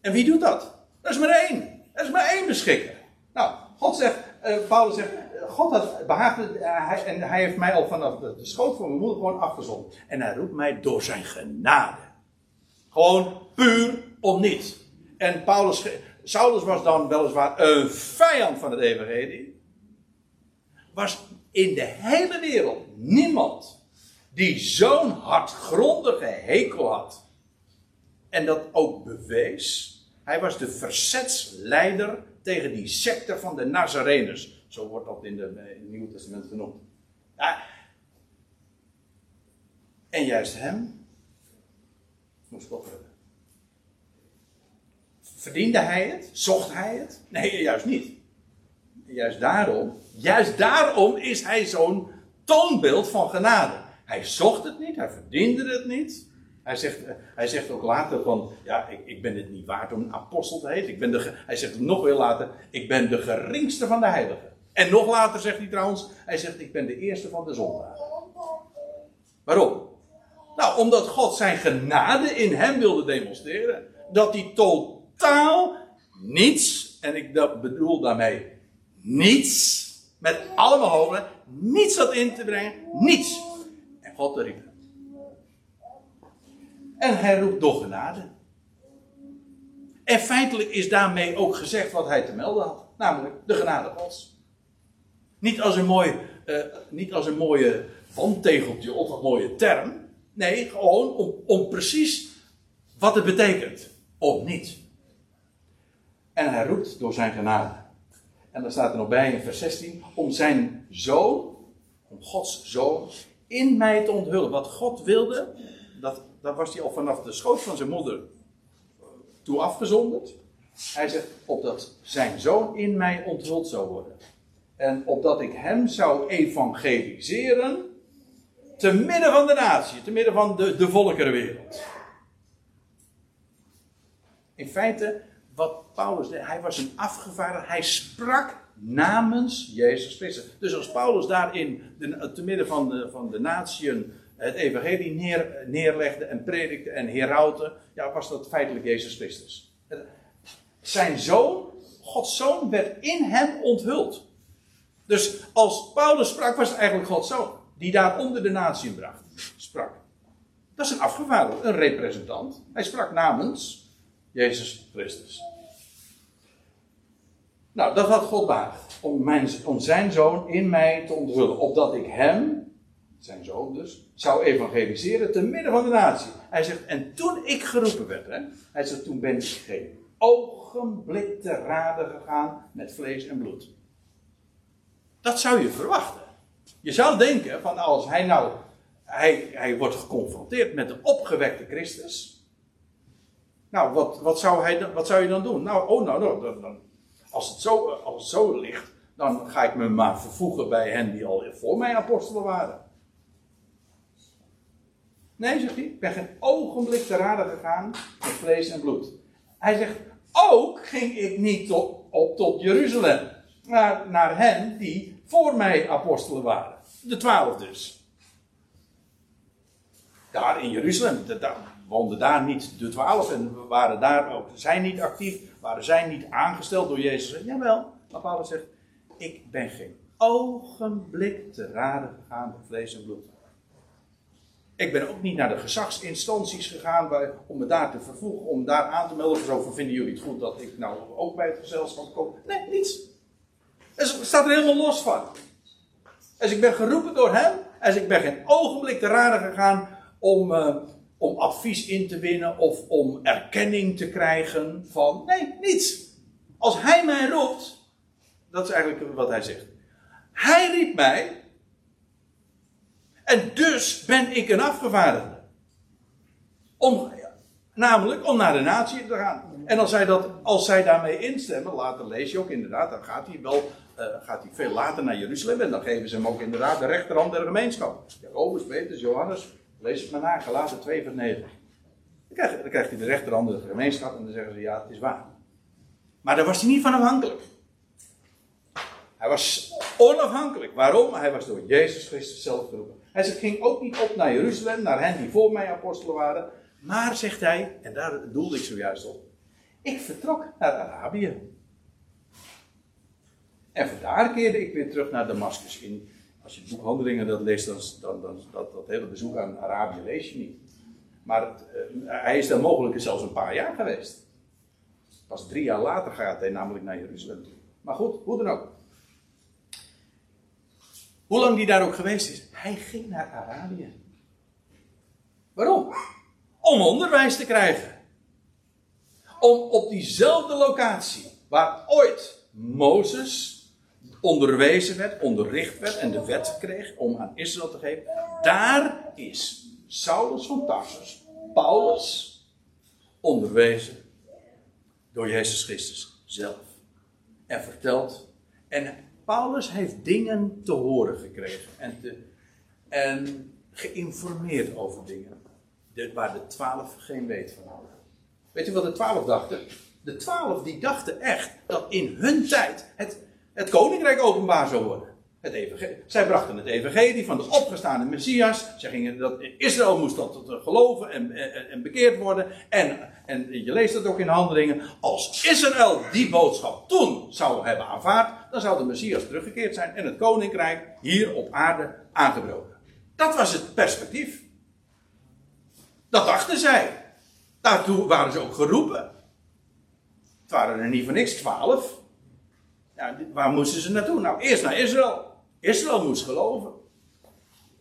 En wie doet dat? Dat is maar één. Dat is maar één beschikker. Nou, God zegt, uh, Paulus zegt, God had behaagd, hij, en hij heeft mij al vanaf de, de schoot van mijn moeder gewoon afgezond. En hij roept mij door zijn genade. Gewoon puur om niets. En Paulus, Saulus was dan weliswaar een vijand van het evangelie. Was in de hele wereld niemand die zo'n hardgrondige hekel had. En dat ook bewees. Hij was de verzetsleider tegen die secte van de Nazareners. Zo wordt dat in, de, in het Nieuwe Testament genoemd. Ja. En juist hem moest. Verdiende hij het? Zocht hij het? Nee, juist niet. Juist daarom, juist daarom is hij zo'n toonbeeld van genade. Hij zocht het niet, hij verdiende het niet. Hij zegt, hij zegt ook later van, ja, ik, ik ben het niet waard om een apostel te heten. Ik ben de, hij zegt nog veel later, ik ben de geringste van de heiligen. En nog later zegt hij trouwens, hij zegt, ik ben de eerste van de zondagen. Waarom? Nou, omdat God zijn genade in hem wilde demonstreren. Dat hij totaal niets, en ik bedoel daarmee niets, met alle hoofden, niets had in te brengen, niets. En God riep. En hij roept door genade. En feitelijk is daarmee ook gezegd wat hij te melden had. Namelijk de genade Gods. Niet als een, mooi, uh, niet als een mooie wandtegeltje of een mooie term. Nee, gewoon om, om precies wat het betekent. Om niet. En hij roept door zijn genade. En dan staat er nog bij in vers 16. Om zijn zoon, om Gods zoon, in mij te onthullen. Wat God wilde, dat, dat was hij al vanaf de schoot van zijn moeder toe afgezonderd. Hij zegt, opdat zijn zoon in mij onthuld zou worden. En opdat ik hem zou evangeliseren. Te midden van de natie, te midden van de, de volkerenwereld. In feite, wat Paulus deed, hij was een afgevaardigde, hij sprak namens Jezus Christus. Dus als Paulus daarin, te midden van de, van de natieën, het evangelie neer, neerlegde en predikte en herautte, ja, was dat feitelijk Jezus Christus. Zijn zoon, Gods zoon, werd in hem onthuld. Dus als Paulus sprak, was het eigenlijk Gods zoon, die daar onder de natie bracht, sprak. Dat is een afgevaardigde, een representant. Hij sprak namens Jezus Christus. Nou, dat had God behaagd. Om, om zijn zoon in mij te onthullen. Opdat ik hem, zijn zoon dus, zou evangeliseren te midden van de natie. Hij zegt, en toen ik geroepen werd, hè, hij zegt, toen ben ik geen ogenblik te raden gegaan met vlees en bloed. Dat zou je verwachten. Je zou denken van als hij nou, hij, hij wordt geconfronteerd met de opgewekte Christus. Nou, wat, wat, zou, hij, wat zou je dan doen? Nou, oh, nou, nou dan, dan, als, het zo, als het zo ligt, dan ga ik me maar vervoegen bij hen die al voor mij apostelen waren. Nee, zegt hij, ik ben geen ogenblik te raden gegaan met vlees en bloed. Hij zegt, ook ging ik niet tot, op tot Jeruzalem. Naar, naar hen die voor mij apostelen waren. De twaalf dus. Daar in Jeruzalem, daar woonden daar niet de twaalf en waren daar ook, zijn niet actief, waren zij niet aangesteld door Jezus. Jawel, maar Paulus zegt, ik ben geen ogenblik te raden gegaan met vlees en bloed. Ik ben ook niet naar de gezagsinstanties gegaan bij, om me daar te vervoegen, om daar aan te melden. Zo vinden jullie het goed dat ik nou ook bij het gezelschap kom? Nee, niets. Het staat er helemaal los van. Dus ik ben geroepen door hem. En ik ben geen ogenblik te raden gegaan om, uh, om advies in te winnen of om erkenning te krijgen van. Nee, niets. Als hij mij roept, dat is eigenlijk wat hij zegt. Hij riep mij. En dus ben ik een afgevaardigde. Om, namelijk om naar de natie te gaan. En als zij, dat, als zij daarmee instemmen, later lees je ook inderdaad, dan gaat hij wel uh, gaat hij veel later naar Jeruzalem. En dan geven ze hem ook inderdaad de rechterhand der gemeenschap. Jacobus, Petrus, Johannes, lees het maar na, gelaten 2 vers 9. Dan krijgt, dan krijgt hij de rechterhand der gemeenschap en dan zeggen ze ja, het is waar. Maar daar was hij niet van afhankelijk. Hij was onafhankelijk. Waarom? Hij was door Jezus Christus zelf geroepen. Hij ging ook niet op naar Jeruzalem, naar hen die voor mij apostelen waren. Maar, zegt hij, en daar doelde ik zojuist op. Ik vertrok naar Arabië. En vandaar keerde ik weer terug naar Damascus. In, als je het boek Handelingen dat leest, dan, dan, dan dat, dat hele bezoek aan Arabië lees je niet. Maar uh, hij is daar mogelijk zelfs een paar jaar geweest. Pas drie jaar later gaat hij namelijk naar Jeruzalem toe. Maar goed, hoe dan ook. Hoe lang die daar ook geweest is, hij ging naar Arabië. Waarom? Om onderwijs te krijgen. Om op diezelfde locatie waar ooit Mozes onderwezen werd, onderricht werd en de wet kreeg om aan Israël te geven. Daar is Saulus van Tarsus, Paulus, onderwezen door Jezus Christus zelf. En verteld. En Paulus heeft dingen te horen gekregen en, te, en geïnformeerd over dingen waar de twaalf geen weet van hadden. Weet je wat de twaalf dachten? De twaalf die dachten echt dat in hun tijd het het koninkrijk openbaar zou worden. Het evangelie. Zij brachten het evangelie van de opgestaande Messias. Zij gingen dat Israël moest dat geloven en, en, en, bekeerd worden. En, en je leest dat ook in handelingen. Als Israël die boodschap toen zou hebben aanvaard, dan zou de Messias teruggekeerd zijn en het koninkrijk hier op aarde aangebroken. Dat was het perspectief. Dat dachten zij. Daartoe waren ze ook geroepen. Het waren er niet voor niks twaalf. Waar moesten ze naartoe? Nou, eerst naar Israël. Israël moest geloven.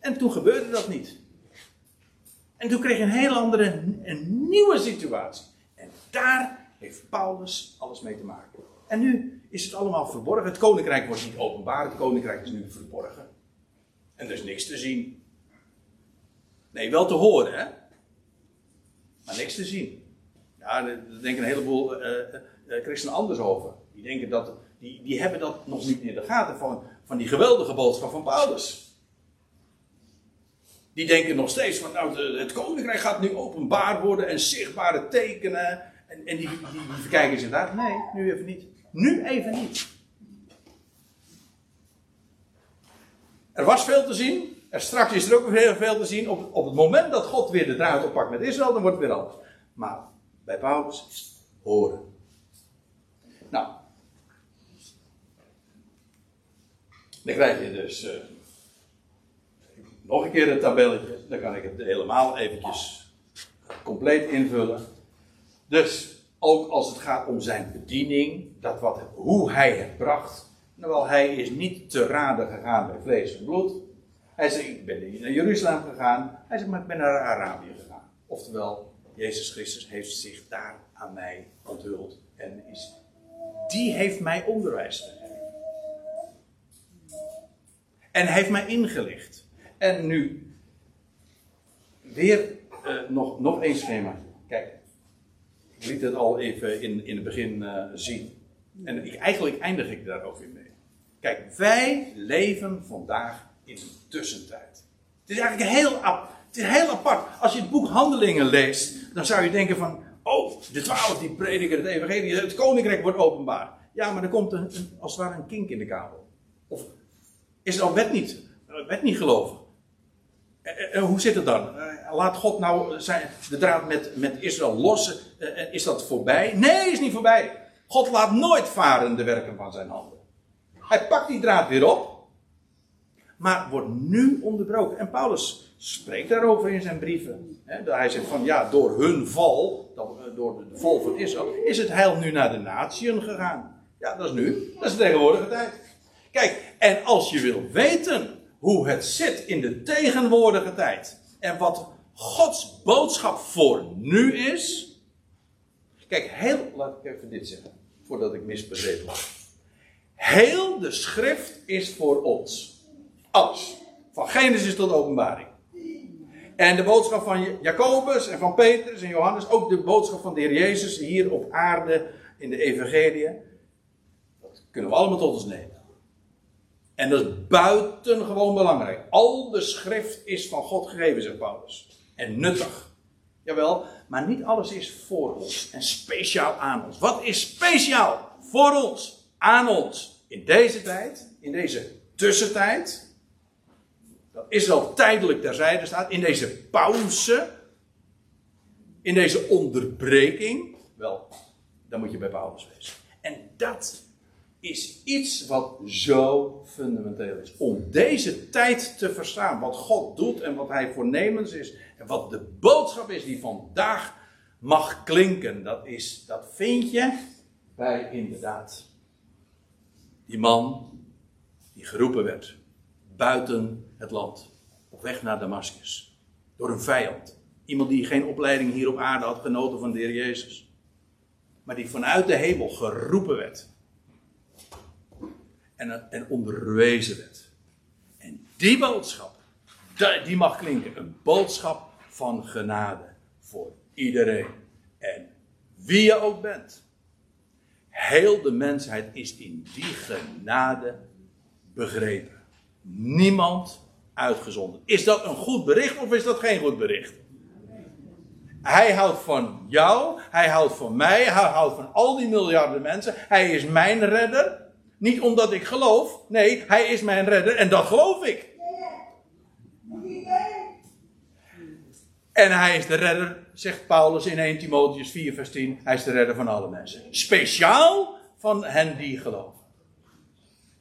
En toen gebeurde dat niet. En toen kreeg je een heel andere, een nieuwe situatie. En daar heeft Paulus alles mee te maken. En nu is het allemaal verborgen. Het koninkrijk wordt niet openbaar, het koninkrijk is nu verborgen. En er is niks te zien. Nee, wel te horen, hè? Maar niks te zien. Ja, daar denken een heleboel uh, christenen anders over. Die denken dat die, die hebben dat nog niet in de gaten van, van die geweldige boodschap van Paulus. Die denken nog steeds van, nou, het koninkrijk gaat nu openbaar worden en zichtbare tekenen. En, en die, die, die verkijken zich daar. Nee, nu even niet. Nu even niet. Er was veel te zien. En straks is er ook weer veel te zien. Op, op het moment dat God weer de draad oppakt met Israël, dan wordt het weer anders. Maar bij Paulus is het horen. Nou, Dan krijg je dus uh, nog een keer een tabelletje. Dan kan ik het helemaal eventjes compleet invullen. Dus ook als het gaat om zijn bediening, dat wat, hoe hij het bracht. Nou, hij is niet te raden gegaan bij vlees en bloed. Hij zegt, ik ben naar Jeruzalem gegaan. Hij zegt, maar ik ben naar Arabië gegaan. Oftewel, Jezus Christus heeft zich daar aan mij onthuld. En is, die heeft mij onderwijs En heeft mij ingelicht. En nu, weer uh, nog, nog één schema. Kijk, ik liet het al even in, in het begin uh, zien. En eigenlijk eindig ik daar ook weer mee. Kijk, wij leven vandaag in een tussentijd. Het is eigenlijk heel, het is heel apart. Als je het boek Handelingen leest, dan zou je denken van... Oh, de twaalf die prediken het evangelie, het koninkrijk wordt openbaar. Ja, maar er komt een, een, als het ware een kink in de kabel. Is al wet niet, wet niet geloven. En hoe zit het dan? Eh, laat God nou zijn, de draad met, met Israël lossen? Eh, is dat voorbij? Nee, is niet voorbij. God laat nooit varen de werken van zijn handen. Hij pakt die draad weer op, maar wordt nu onderbroken. En Paulus spreekt daarover in zijn brieven. Hij zegt van ja, door hun val, eh, door de val van Israël, is het heil nu naar de natieën gegaan. Ja, dat is nu. Dat is de tegenwoordige tijd. Kijk, en als je wil weten hoe het zit in de tegenwoordige tijd en wat Gods boodschap voor nu is. Kijk, heel, laat ik even dit zeggen, voordat ik misbegrepen word. Heel de schrift is voor ons. Alles. Van Genesis tot openbaring. En de boodschap van Jacobus en van Petrus en Johannes, ook de boodschap van de Heer Jezus hier op aarde in de Evangelie, dat kunnen we allemaal tot ons nemen. En dat is buitengewoon belangrijk. Al de schrift is van God gegeven, zegt Paulus. En nuttig. Jawel, maar niet alles is voor ons en speciaal aan ons. Wat is speciaal voor ons, aan ons, in deze tijd, in deze tussentijd? Dat Israël tijdelijk terzijde staat, in deze pauze, in deze onderbreking. Wel, dan moet je bij Paulus wezen. En dat is iets wat zo fundamenteel is. Om deze tijd te verstaan, wat God doet en wat Hij voornemens is. En wat de boodschap is die vandaag mag klinken. Dat, is, dat vind je bij inderdaad die man die geroepen werd buiten het land. Op weg naar Damascus. Door een vijand. Iemand die geen opleiding hier op aarde had genoten van de Heer Jezus. Maar die vanuit de hemel geroepen werd en, en onderwezen werd. En die boodschap, die mag klinken. Een boodschap van genade voor iedereen. En wie je ook bent. Heel de mensheid is in die genade begrepen. Niemand uitgezonden. Is dat een goed bericht of is dat geen goed bericht? Hij houdt van jou, hij houdt van mij, hij houdt van al die miljarden mensen. Hij is mijn redder. Niet omdat ik geloof. Nee, hij is mijn redder en dat geloof ik. En hij is de redder, zegt Paulus in 1 Timotheus 4, vers 10. Hij is de redder van alle mensen. Speciaal van hen die geloven.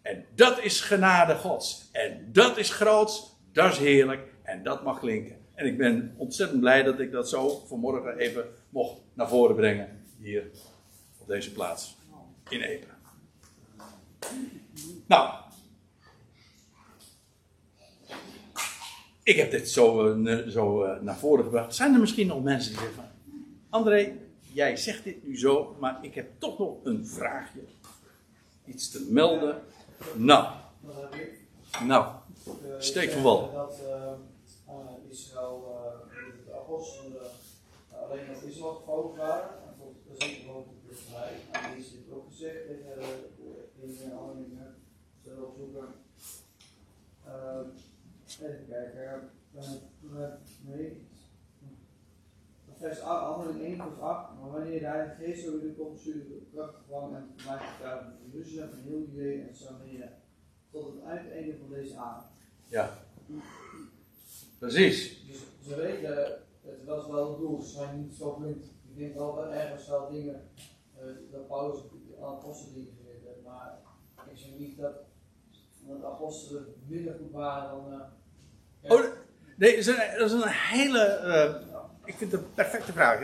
En dat is genade Gods. En dat is groots, dat is heerlijk en dat mag klinken. En ik ben ontzettend blij dat ik dat zo vanmorgen even mocht naar voren brengen. Hier op deze plaats in Epen. Nou. Ik heb dit zo, uh, zo uh, naar voren gebracht. Zijn er misschien nog mensen die zeggen. André, jij zegt dit nu zo, maar ik heb toch nog een vraagje. Iets te melden. Nou. Nou. Steek van wal. Dat uh, Israël, de apostelen, alleen nog Israël gevolgd waren. En de vrij. En die is dit ook gezegd tegen in Handelingen zullen opzoeken. Uh, even kijken. Nee. Vers 8, handeling 1 vers 8. Maar wanneer de Heilige Geest over u komt, zul u kracht gevangen en getuigen in Jeruzalem en heel Judea en Samaria. Tot het uiteinde van deze avond. Ja. Precies. Dus ze weten, het was wel het doel, ze zijn niet zo blind. Ik denk wel dat ergens wel dingen, uh, dat Paulus aan apostelen maar ik zie niet dat, de apostelen minder goed waren dan. Uh, oh, nee, dat is een, hele. Uh, ik vind het een perfecte vraag.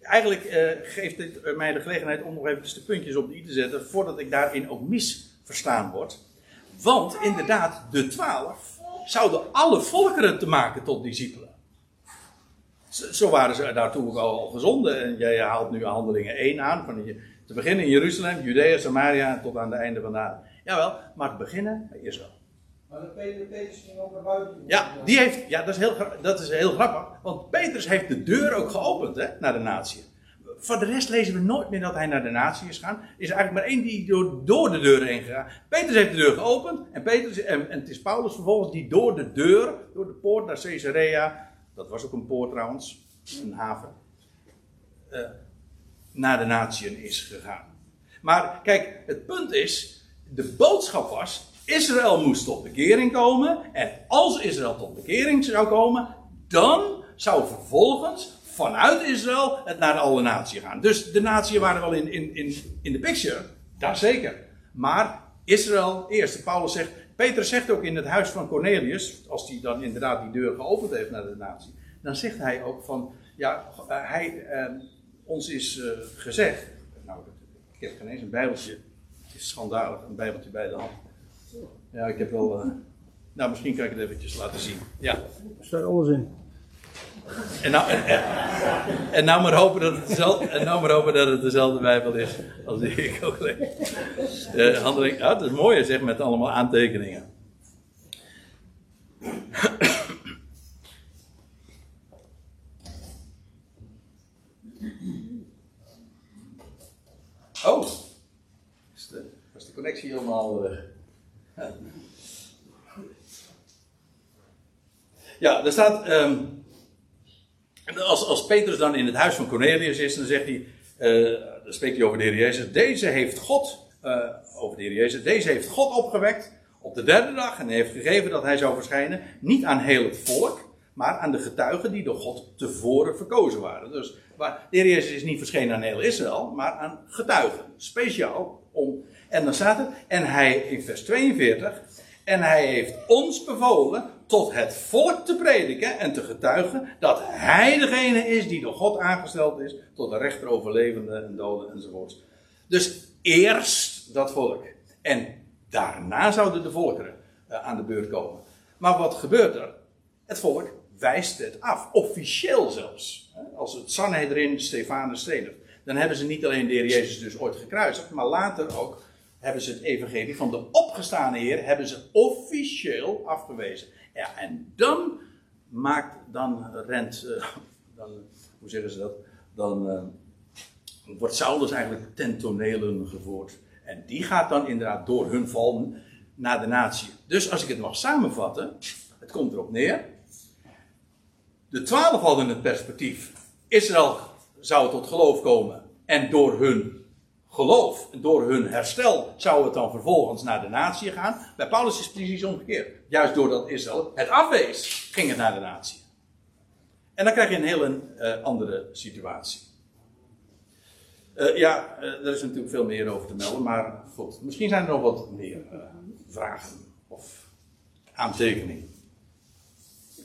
Eigenlijk uh, geeft dit mij de gelegenheid om nog even de puntjes op de i te zetten. voordat ik daarin ook misverstaan word. Want inderdaad, de twaalf zouden alle volkeren te maken tot discipelen. Zo waren ze daartoe ook al gezonden. En jij haalt nu handelingen 1 aan. Van je, te beginnen in Jeruzalem, Judea, Samaria tot aan het einde van de aarde. Jawel, maar te beginnen bij Israël. Maar de Petrus ging ook naar buiten. Ja, die heeft, ja dat, is heel, dat is heel grappig. Want Petrus heeft de deur ook geopend hè, naar de natie. Voor de rest lezen we nooit meer dat hij naar de natie is gegaan. Er is eigenlijk maar één die door, door de deur heen gegaan. Petrus heeft de deur geopend. En, Petrus, en, en het is Paulus vervolgens die door de deur, door de poort naar Caesarea. Dat was ook een poort trouwens, een haven. Uh, naar de natieën is gegaan. Maar kijk, het punt is, de boodschap was, Israël moest tot bekering komen. En als Israël tot bekering zou komen, dan zou vervolgens vanuit Israël het naar alle naties gaan. Dus de naties waren wel in, in, in, in de picture, daar zeker. Maar Israël eerst. Paulus zegt, Peter zegt ook in het huis van Cornelius, als hij dan inderdaad die deur geopend heeft naar de natie, dan zegt hij ook van, ja, hij, eh, ons is uh, gezegd. Nou, ik heb geen eens een Bijbeltje. Het is schandalig, een Bijbeltje bij de hand. Ja, ik heb wel. Uh, nou, misschien kan ik het eventjes laten zien. Ja. Er staat alles in. En nou, en, en, nou maar hopen dat het dezelfde, en nou maar hopen dat het dezelfde Bijbel is als die ik ook lees. Uh, handeling, ja, dat is mooi, zeg, met allemaal aantekeningen. Zie helemaal. Uh, ja, er staat. Um, als, als Petrus dan in het huis van Cornelius is, dan zegt hij. Uh, dan spreekt hij over de Heer Jezus. Deze heeft God. Uh, over de Heer Jezus. Deze heeft God opgewekt. Op de derde dag. En heeft gegeven dat hij zou verschijnen. Niet aan heel het volk. Maar aan de getuigen die door God tevoren verkozen waren. Dus maar de Heer Jezus is niet verschenen aan heel Israël. Maar aan getuigen. Speciaal om. En dan staat er. En hij in vers 42. En hij heeft ons bevolen tot het volk te prediken en te getuigen dat hij degene is die door God aangesteld is tot de rechter over levenden en doden enzovoorts. Dus eerst dat volk. En daarna zouden de volkeren uh, aan de beurt komen. Maar wat gebeurt er? Het volk wijst het af, officieel zelfs. Als het Sanhedrin Stefanus stenigt, dan hebben ze niet alleen de heer Jezus dus ooit gekruisigd, maar later ook hebben ze het evangelie van de opgestane Heer hebben ze officieel afgewezen. Ja, en dan maakt, dan rent, uh, dan, hoe zeggen ze dat? Dan uh, wordt Saulus eigenlijk ten tonelen gevoerd. En die gaat dan inderdaad door hun val naar de natie. Dus als ik het mag samenvatten, het komt erop neer. De twaalf hadden het perspectief. Israël zou tot geloof komen. En door hun geloof, door hun herstel, zou het dan vervolgens naar de natie gaan. Bij Paulus is het precies omgekeerd. Juist doordat Israël het afwees, ging het naar de natie. En dan krijg je een hele uh, andere situatie. Uh, ja, uh, er is natuurlijk veel meer over te melden, maar goed, misschien zijn er nog wat meer vragen of aantekeningen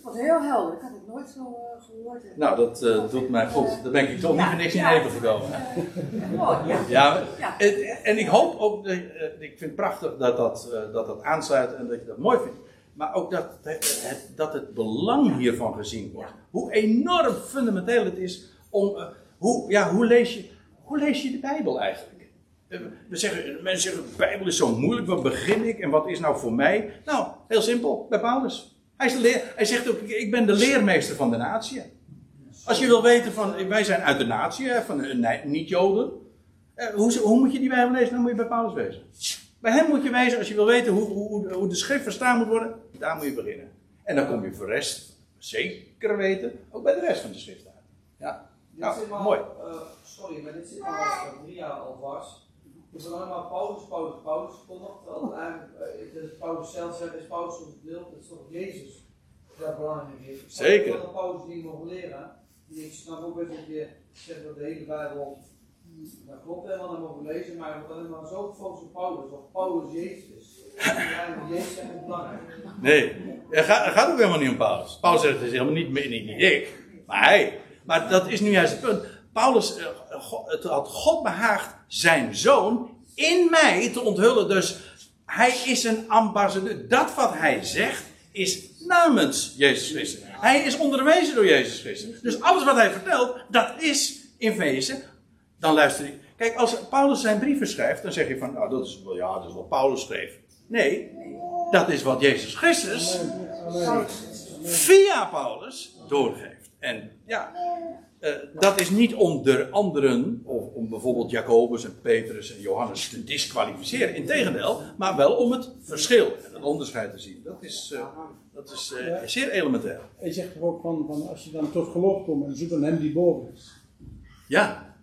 was heel helder. Ik had het nooit zo uh, gehoord. Nou, dat uh, doet mij goed. Daar ben ik toch niet voor niks in even gekomen. mooi, ja. ja. En, en, ik hoop ook, ik vind het prachtig dat dat, dat dat aansluit en dat je dat mooi vindt. Maar ook dat het, dat het belang hiervan gezien wordt. Hoe enorm fundamenteel het is om. hoe, ja, hoe, lees je, hoe lees je de Bijbel eigenlijk? We zeggen, mensen zeggen, de Bijbel is zo moeilijk, wat begin ik en wat is nou voor mij? Nou, heel simpel, bij Paulus. Hij, is de leer, hij zegt ook, ik ben de leermeester van de natie. Als je wil weten van, wij zijn uit de natie, van niet-Joden. Eh, hoe, hoe, moet je die Bijbel lezen? Dan moet je bij Paulus wezen. Bij hem moet je wezen, als je wil weten hoe, hoe, hoe de schrift verstaan moet worden, daar moet je beginnen. En dan kom je voor de rest, zeker weten, ook bij de rest van de schrift uit. Ja, nou, mooi. Uh, sorry, maar dit zit al drie jaar al vast. Ik heb alleen maar Paulus, Paulus, Paulus verkondigd. Terwijl eigenlijk, Paulus zelf zegt, is Paulus ons beeld, het is toch Jezus dat belangrijk is. Zeker. Ik wil Paulus niet mogen leren. Ik snap ook best dat je zegt dat de hele Bijbel, dat klopt helemaal, dat mogen lezen, maar wordt alleen maar zo gefocust op Paulus, of Paulus Jezus is. Jezus is belangrijk. Nee, het gaat, het gaat ook helemaal niet om Paulus. Paulus zegt het is helemaal niet, niet, niet ik, maar hij. Maar dat is nu juist het punt. Paulus, eh, het had God behaagd zijn zoon in mij te onthullen. Dus hij is een ambassadeur. Dat wat hij zegt is namens Jezus Christus. Hij is onderwezen door Jezus Christus. Dus alles wat hij vertelt, dat is in wezen. Dan luister ik. Kijk, als Paulus zijn brieven schrijft, dan zeg je van, nou, dat is wel, ja, dat is wat Paulus schreef. Nee, dat is wat Jezus Christus via Paulus doorgeeft. En ja, uh, dat is niet om de anderen, of om bijvoorbeeld Jacobus en Petrus en Johannes te disqualificeren. Integendeel, maar wel om het verschil en het onderscheid te zien. Dat is, uh, dat is uh, ja. zeer elementair. Hij zegt er ook van, van, als je dan tot geloof komt en zoek dan hem die boven is. Ja.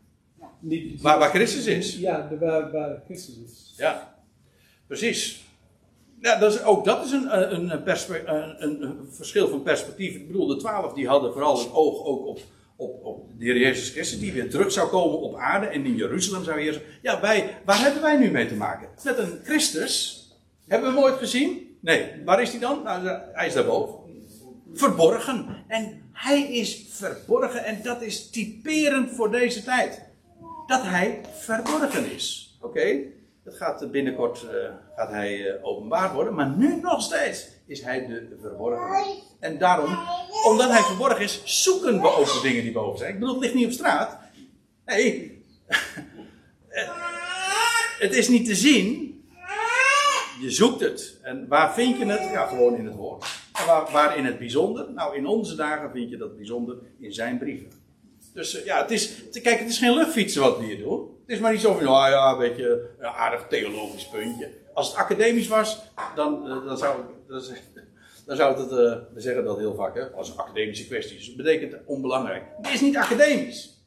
Niet, waar, waar Christus is. Ja, de, waar, waar Christus is. Ja, precies. Ja, dat is, ook dat is een, een, een, een, verschil van perspectief. Ik bedoel, de twaalf die hadden vooral het oog ook op op, op de Heer Jezus Christus, die weer terug zou komen op aarde en in Jeruzalem zou heersen. Ja, wij, waar hebben wij nu mee te maken? Met een Christus. Hebben we hem ooit gezien? Nee. Waar is hij dan? Nou, hij is daarboven. Verborgen. En hij is verborgen en dat is typerend voor deze tijd. Dat hij verborgen is. Oké, dat gaat binnenkort uh, gaat hij uh, openbaar worden, maar nu nog steeds is hij de verborgen. En daarom, omdat hij verborgen is, zoeken we ook de dingen die boven zijn. Ik bedoel, het ligt niet op straat. Nee. het is niet te zien. Je zoekt het. En waar vind je het? Ja, gewoon in het woord. En waar, waar in het bijzonder? Nou, in onze dagen vind je dat bijzonder in zijn brieven. Dus uh, ja, het is, kijk, het is geen luchtfietsen wat we hier doen. Het is maar niet zo van, ja, ja, een beetje een aardig theologisch puntje. Als het academisch was, dan, eh, dan zou ik. Dan, dan zou het, eh, we zeggen dat heel vaak, hè, als een academische kwestie is. Dat betekent onbelangrijk. Het is niet academisch.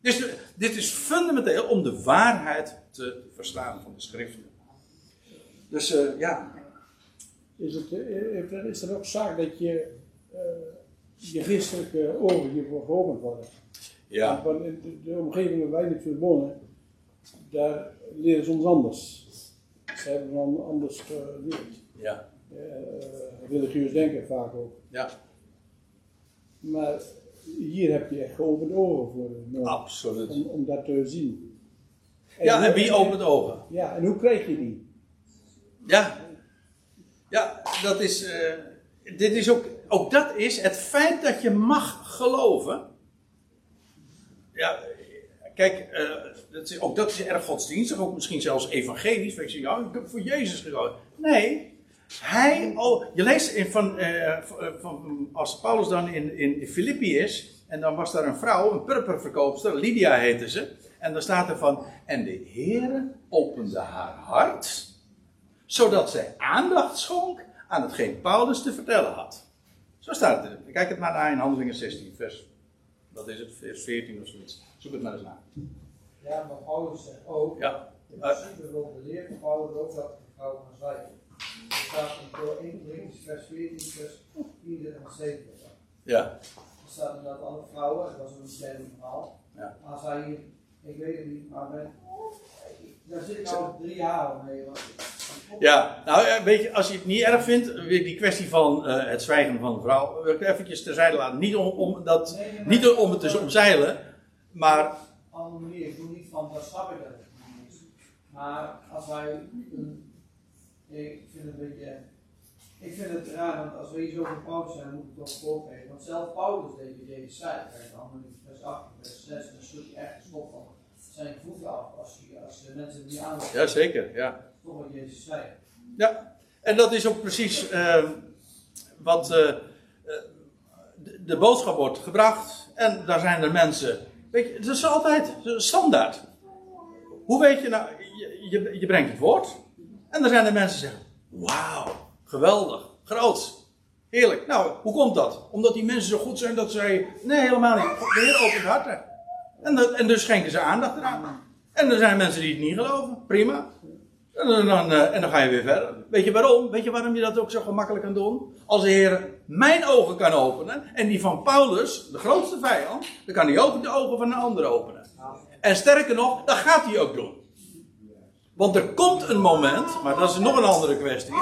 Dus de- dit is fundamenteel om de waarheid te verstaan van de schriften. Dus eh, ja, Is, het, is er ook zaak dat je, eh, je geestelijke ogen hiervoor geopend worden? ja, Want in de, de omgeving waar wij natuurlijk wonen, daar leren ze ons anders. Hebben een anders geleerd. ja, Eh, religieus denken vaak ook. ja, Maar hier heb je echt geopende ogen voor nodig. absoluut. Om, om dat te zien. Ja, en wie opent ogen? Ja, en hoe krijg je die? Ja, ja dat is. eh, dit is ook, ook dat is het feit dat je mag geloven. Ja, kijk, eh, dat is, ook dat is erg godsdienstig, ook misschien zelfs evangelisch. Ik zeg, ja, ik heb voor Jezus geloofd. Nee, hij, oh, je leest in van, eh, van, van- als Paulus dan in, in Filippi is, en dan was daar een vrouw, een purperverkoopster, Lydia heette ze. En dan staat er van, en de Heere opende haar hart, zodat zij aandacht schonk aan hetgeen Paulus te vertellen had. Zo staat het. Kijk het maar naar in Handelingen 16, vers, wat is het, vers 14 of zoiets. Zoek het maar eens na. Ja, maar Paulus zegt ook, Ja. in principe wil de leer van Paulus ook dat de vrouw gaan zwijgen. Er staat in door 1 Corinthians vers 14, vers 4 en 7. Ja, Er staat inderdaad alle vrouwen, dat was een bekend verhaal. Ja. Maar hier, ik weet het niet, maar met, daar zit ik al drie jaar mee. Want, ja. nou ja, weet je, als je het niet erg vindt, weer die kwestie van eh, het zwijgen van de vrouw, wil ik eventjes terzijde laten. Niet om, om, dat, Nee, niet om het te omzeilen, maar andere manier. Ik doe niet van, dat snap ik dat niet. Maar als wij, ik vind het een beetje, ik vind het raar, want als we hier zo van Paulus zijn, moet ik toch voorgeven. Want zelf Paulus deed wat Jezus zei. Kijk, in vers 8, vers 6, dan sloeg hij echt de van zijn voeten af. Als, hij, als de mensen het niet aan ja zeker, ja. toch wat Jezus zei. Ja, en dat is ook precies eh, wat eh, eh, de, de boodschap wordt gebracht. En daar zijn er mensen. Weet je, het is altijd standaard. Hoe weet je nou, je, je, brengt het woord. En er zijn er mensen die zeggen: Wauw, geweldig, groot, heerlijk. Nou, hoe komt dat? Omdat die mensen zo goed zijn dat zij. Nee, helemaal niet. De Heer opent harten. En, dat- en dus schenken ze aandacht eraan. En er zijn mensen die het niet geloven. Prima. En dan, eh, en dan ga je weer verder. Weet je waarom? Weet je waarom je dat ook zo gemakkelijk kan doen? Als de Heer mijn ogen kan openen en die van Paulus, de grootste vijand, dan kan hij ook de ogen van een ander openen. En sterker nog, dat gaat hij ook doen. Want er komt een moment, maar dat is nog een andere kwestie.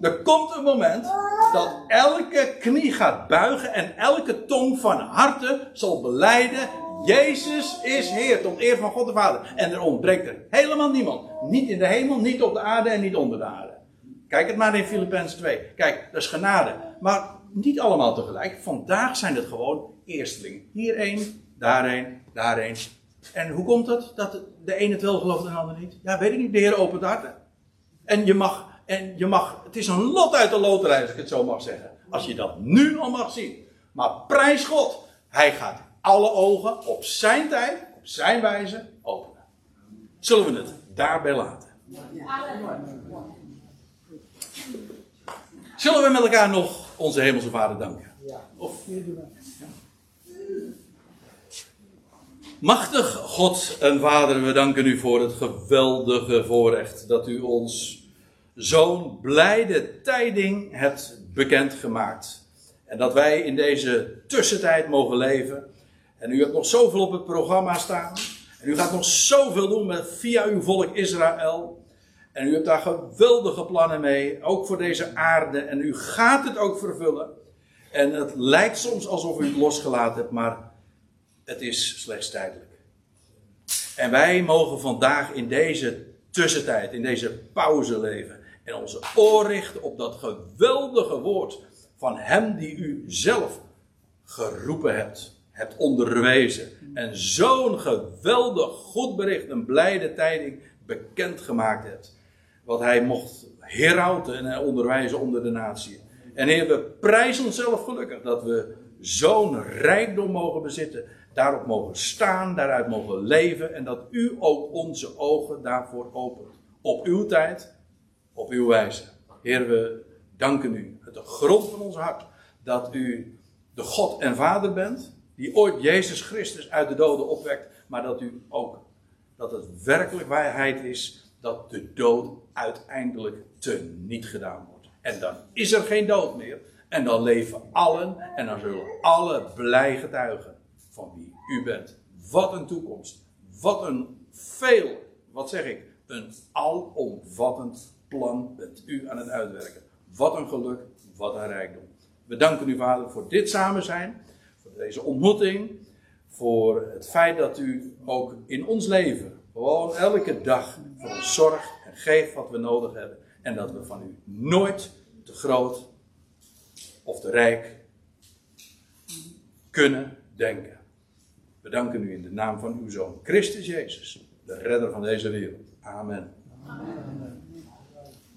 Er komt een moment dat elke knie gaat buigen en elke tong van harte zal beleiden: Jezus is Heer, tot eer van God de Vader. En er ontbreekt er helemaal niemand. Niet in de hemel, niet op de aarde en niet onder de aarde. Kijk het maar in Filippenzen 2. Kijk, dat is genade. Maar niet allemaal tegelijk. Vandaag zijn het gewoon eerstelingen. Hier één, daar één, daar één. En hoe komt het dat de een het wel gelooft en de ander niet? Ja, weet ik niet. De Heer opent harten. En je mag, en je mag, het is een lot uit de loterij, als ik het zo mag zeggen. Als je dat nu al mag zien. Maar prijs God, hij gaat alle ogen op zijn tijd, op zijn wijze openen. Zullen we het daarbij laten? Zullen we met elkaar nog onze hemelse vader danken? Of, Machtig God en Vader, we danken u voor het geweldige voorrecht dat u ons zo'n blijde tijding hebt bekendgemaakt. En dat wij in deze tussentijd mogen leven. En u hebt nog zoveel op het programma staan. En u gaat nog zoveel doen met, via uw volk Israël. En u hebt daar geweldige plannen mee, ook voor deze aarde. En u gaat het ook vervullen. En het lijkt soms alsof u het losgelaten hebt, maar het is slechts tijdelijk. En wij mogen vandaag in deze tussentijd, in deze pauze leven. En onze oor richten op dat geweldige woord van Hem die u zelf geroepen hebt, hebt onderwezen. En zo'n geweldig goed bericht, een blijde tijding bekendgemaakt hebt. Wat Hij mocht herauten en onderwijzen onder de natie. En Heer, we prijzen onszelf gelukkig dat we zo'n rijkdom mogen bezitten. Daarop mogen staan, daaruit mogen leven. En dat u ook onze ogen daarvoor opent. Op uw tijd op uw wijze. Heer, we danken u uit de grond van ons hart dat u de God en Vader bent, die ooit Jezus Christus uit de doden opwekt, maar dat u ook, dat het werkelijk waarheid is dat de dood uiteindelijk te niet gedaan wordt. En dan is er geen dood meer. En dan leven allen en dan zullen alle blij getuigen van wie u bent. Wat een toekomst. Wat een veel, wat zeg ik, een alomvattend plan bent u aan het uitwerken. Wat een geluk, wat een rijkdom. We danken u, Vader, voor dit samen zijn, deze ontmoeting, voor het feit dat u ook in ons leven, gewoon elke dag, voor ons zorgt en geeft wat we nodig hebben. En dat we van u nooit te groot of te rijk kunnen denken. We danken u in de naam van uw Zoon, Christus Jezus, de redder van deze wereld. Amen. Amen.